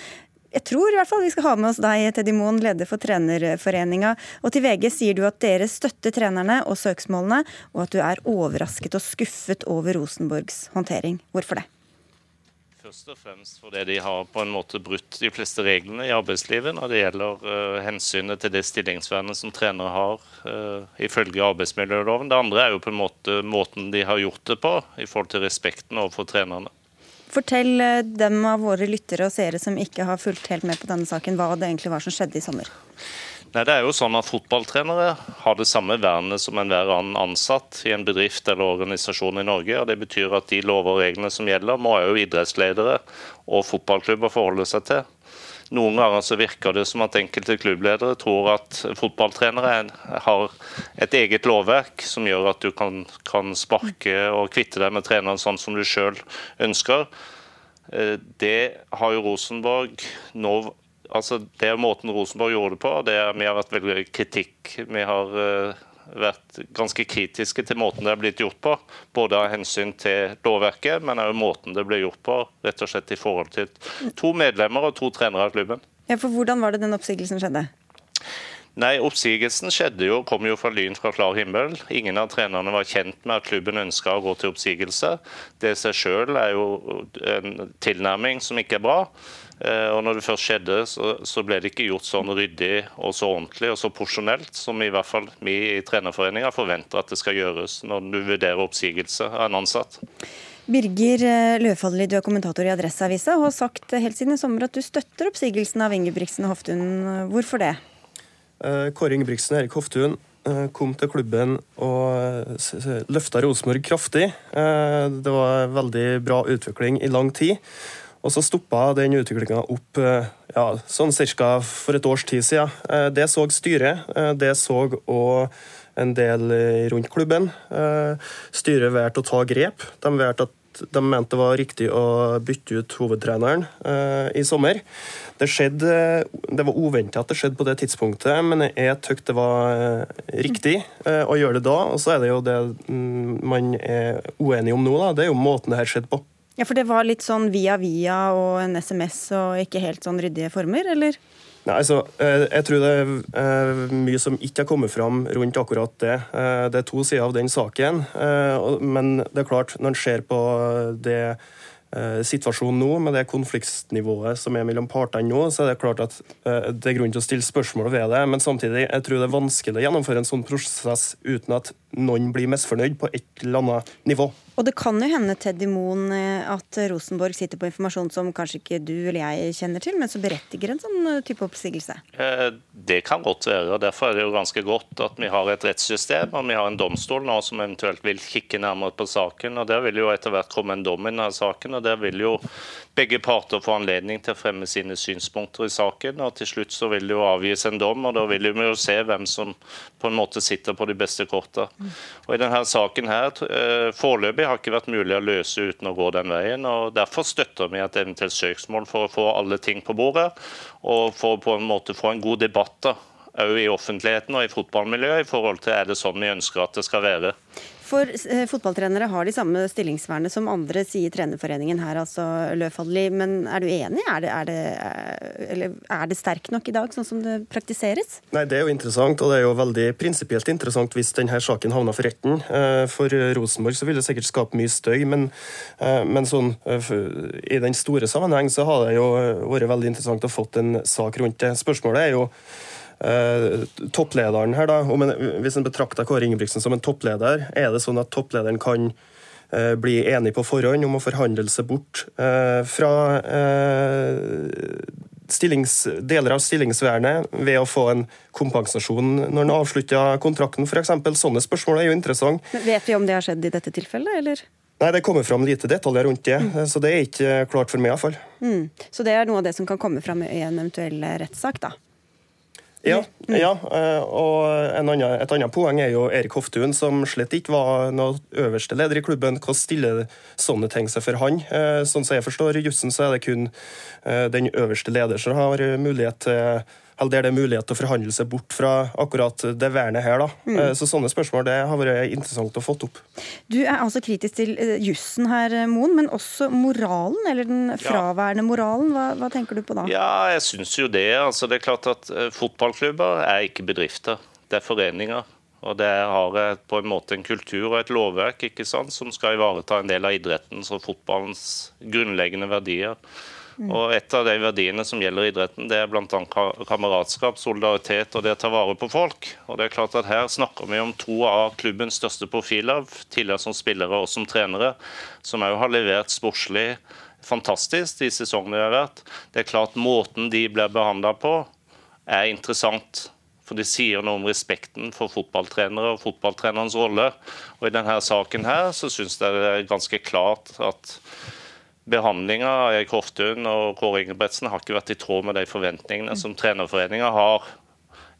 jeg tror i hvert fall vi skal ha med oss deg, Teddy Moen, leder for Trenerforeninga. Og til VG sier du at dere støtter trenerne og søksmålene, og at du er overrasket og skuffet over Rosenborgs håndtering. Hvorfor det? Først og fremst fordi de har på en måte brutt de fleste reglene i arbeidslivet når det gjelder uh, hensynet til det stillingsvernet som trenere har uh, ifølge arbeidsmiljøloven. Det andre er jo på en måte måten de har gjort det på i forhold til respekten overfor trenerne. Fortell uh, dem av våre lyttere og seere som ikke har fulgt helt med på denne saken, hva det egentlig var som skjedde i sommer. Nei, det er jo sånn at Fotballtrenere har det samme vernet som enhver annen ansatt i en bedrift eller organisasjon i Norge. og Det betyr at de lover og reglene som gjelder, må jo idrettsledere og fotballklubber forholde seg til. Noen ganger så virker det som at enkelte klubbledere tror at fotballtrenere har et eget lovverk som gjør at du kan, kan sparke og kvitte deg med treneren sånn som du sjøl ønsker. Eh, det har jo Rosenborg nå altså Det er måten Rosenborg gjorde det på. Det er, vi har vært veldig kritikk. Vi har uh, vært ganske kritiske til måten det er blitt gjort på. Både av hensyn til lovverket, men også måten det ble gjort på. Rett og slett i forhold til to medlemmer og to trenere av klubben. Ja, for Hvordan var det den oppsigelsen skjedde? Nei, Oppsigelsen skjedde jo, kom jo fra lyn fra klar himmel. Ingen av trenerne var kjent med at klubben ønska å gå til oppsigelse. Det i seg sjøl er jo en tilnærming som ikke er bra. Eh, og når det først skjedde, så, ble det ikke gjort sånn ryddig og så ordentlig og så porsjonelt som i hvert fall vi i Trenerforeninga forventer at det skal gjøres når du vurderer oppsigelse av en ansatt. Birger eh, Løfaldli, du er kommentator i Adresseavisa og har sagt helt siden i sommer at du støtter oppsigelsen av Ingebrigtsen og Hoftun. Hvorfor det? Kåre Ingebrigtsen og Erik Hoftun kom til klubben og løfta Rosenborg kraftig. Det var veldig bra utvikling i lang tid. Og så stoppa den utviklinga opp ja, sånn ca. for et års tid siden. Det så styret. Det så òg en del rundt klubben. Eh, styret valgte å ta grep. De, at, de mente det var riktig å bytte ut hovedtreneren eh, i sommer. Det, skjedde, det var uventa at det skjedde på det tidspunktet, men jeg syns det var eh, riktig å gjøre det da. Og så er det jo det mm, man er uenig om nå, da. det er jo måten det her skjedde på. Ja, For det var litt sånn via via og en SMS og ikke helt sånn ryddige former, eller? Nei, altså, eh, Jeg tror det er eh, mye som ikke har kommet fram rundt akkurat det. Eh, det er to sider av den saken. Men det er klart, når en ser på det situasjonen nå, med det konfliktnivået som er mellom partene nå, så er det klart at det er grunn til å stille spørsmål ved det. Men samtidig jeg tror det er vanskelig å gjennomføre en sånn prosess uten at noen blir misfornøyd på et eller annet nivå. Og det kan jo hende, Teddy Moen, eh, at Rosenborg sitter på informasjon som kanskje ikke du eller jeg kjenner til, men som berettiger en sånn eh, type oppsigelse? Eh, det kan godt være. og Derfor er det jo ganske godt at vi har et rettssystem og vi har en domstol nå som eventuelt vil kikke nærmere på saken. og Der vil jo etter hvert komme en dom i denne saken. og Der vil jo begge parter få anledning til å fremme sine synspunkter i saken. og Til slutt så vil det jo avgis en dom, og da vil vi jo se hvem som på en måte sitter på de beste kortene. Og I denne saken her, eh, foreløpig har ikke vært mulig å løse uten å gå den veien. og Derfor støtter vi et eventuelt søksmål for å få alle ting på bordet, og for på en måte få en god debatt da, i offentligheten og i fotballmiljøet i forhold til er det sånn vi ønsker at det skal være. For eh, fotballtrenere har de samme stillingsvernet som andre, sier Trenerforeningen her, altså Løfaldli. Men er du enig? Er det, er, det, eh, er det sterk nok i dag, sånn som det praktiseres? Nei, Det er jo interessant, og det er jo veldig prinsipielt interessant hvis denne saken havner for retten. Eh, for Rosenborg så vil det sikkert skape mye støy, men, men sånn, i den store sammenheng så har det jo vært veldig interessant å fått en sak rundt det. Spørsmålet er jo Eh, topplederen her, da, en, Hvis en betrakter Kåre Ingebrigtsen som en toppleder, er det sånn at topplederen kan eh, bli enig på forhånd om å forhandle seg bort eh, fra stillings, deler av stillingsvernet ved å få en kompensasjon når en avslutter kontrakten, f.eks. Sånne spørsmål er jo interessant. Vet vi om det har skjedd i dette tilfellet, eller? Nei, Det kommer fram lite detaljer rundt det, mm. så det er ikke klart for meg iallfall. Mm. Så det er noe av det som kan komme fram i en eventuell rettssak, da? Ja, ja, eh, og annen, et annet poeng er jo Erik Hoftun, som slett ikke var noe øverste leder i klubben. Hva stiller sånne ting seg for han? Eh, sånn som jeg forstår jussen, så er det kun eh, den øverste leder som har mulighet til eller der det er mulighet til å forhandle seg bort fra akkurat det vernet her. Da. Mm. Eh, så Sånne spørsmål det har vært interessant å få opp. Du er altså kritisk til eh, jussen her, eh, Moen, men også moralen, eller den fraværende moralen. Hva, hva tenker du på da? Ja, jeg syns jo det. Altså, det er klart at Fotballklubber er ikke bedrifter, det er foreninger. Og Det har på en måte en kultur og et lovverk ikke sant, som skal ivareta en del av idrettens og fotballens grunnleggende verdier. Mm. Og Et av de verdiene som gjelder idretten, det er bl.a. kameratskap, solidaritet og det å ta vare på folk. Og det er klart at Her snakker vi om to av klubbens største profiler, tidligere som spillere og som trenere, som òg har levert sportslig fantastisk de sesongene de har vært. Det er klart Måten de blir behandla på, er interessant. For det sier noe om respekten for fotballtrenere og fotballtrenerens rolle. Og I denne saken her så syns jeg det er ganske klart at Behandlinga av Erik Hoftun og Kåre Ingebretsen har ikke vært i tråd med de forventningene som trenerforeninga har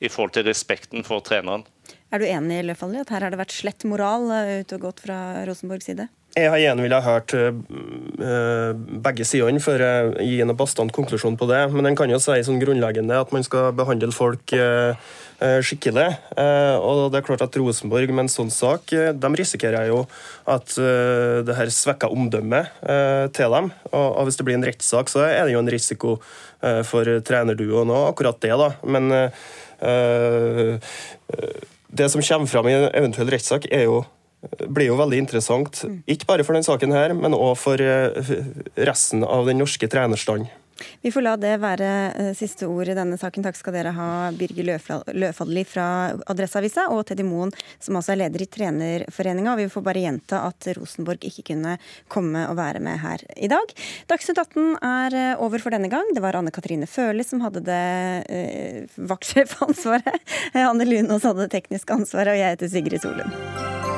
i forhold til respekten for treneren. Er du enig Løfaldli, at her har det vært slett moral ut ute og gått fra Rosenborgs side? Jeg har gjerne ville ha hørt uh, begge sidene før jeg gir en bastant konklusjon på det. Men en kan jo si sånn grunnleggende at man skal behandle folk skikkelig. Og det er klart at Rosenborg med en sånn sak de risikerer jo at det her svekker omdømmet til dem. Og, hvis det blir en rettssak, så er det jo en risiko for trenerduoen òg, akkurat det. da. Men det som kommer fram i en eventuell rettssak, er jo blir jo veldig interessant. Ikke bare for denne saken, her, men òg for eh, resten av den norske trenerstanden. Vi får la det være eh, siste ord i denne saken. Takk skal dere ha, Birger Løfadli fra Adresseavisa og Teddy Moen, som altså er leder i Trenerforeninga. Vi får bare gjenta at Rosenborg ikke kunne komme og være med her i dag. Dagsnytt 18 er eh, over for denne gang. Det var Anne Katrine Førli som hadde det eh, vaktsjefansvaret. Anne Lunås hadde det tekniske ansvaret, og jeg heter Sigrid Solund.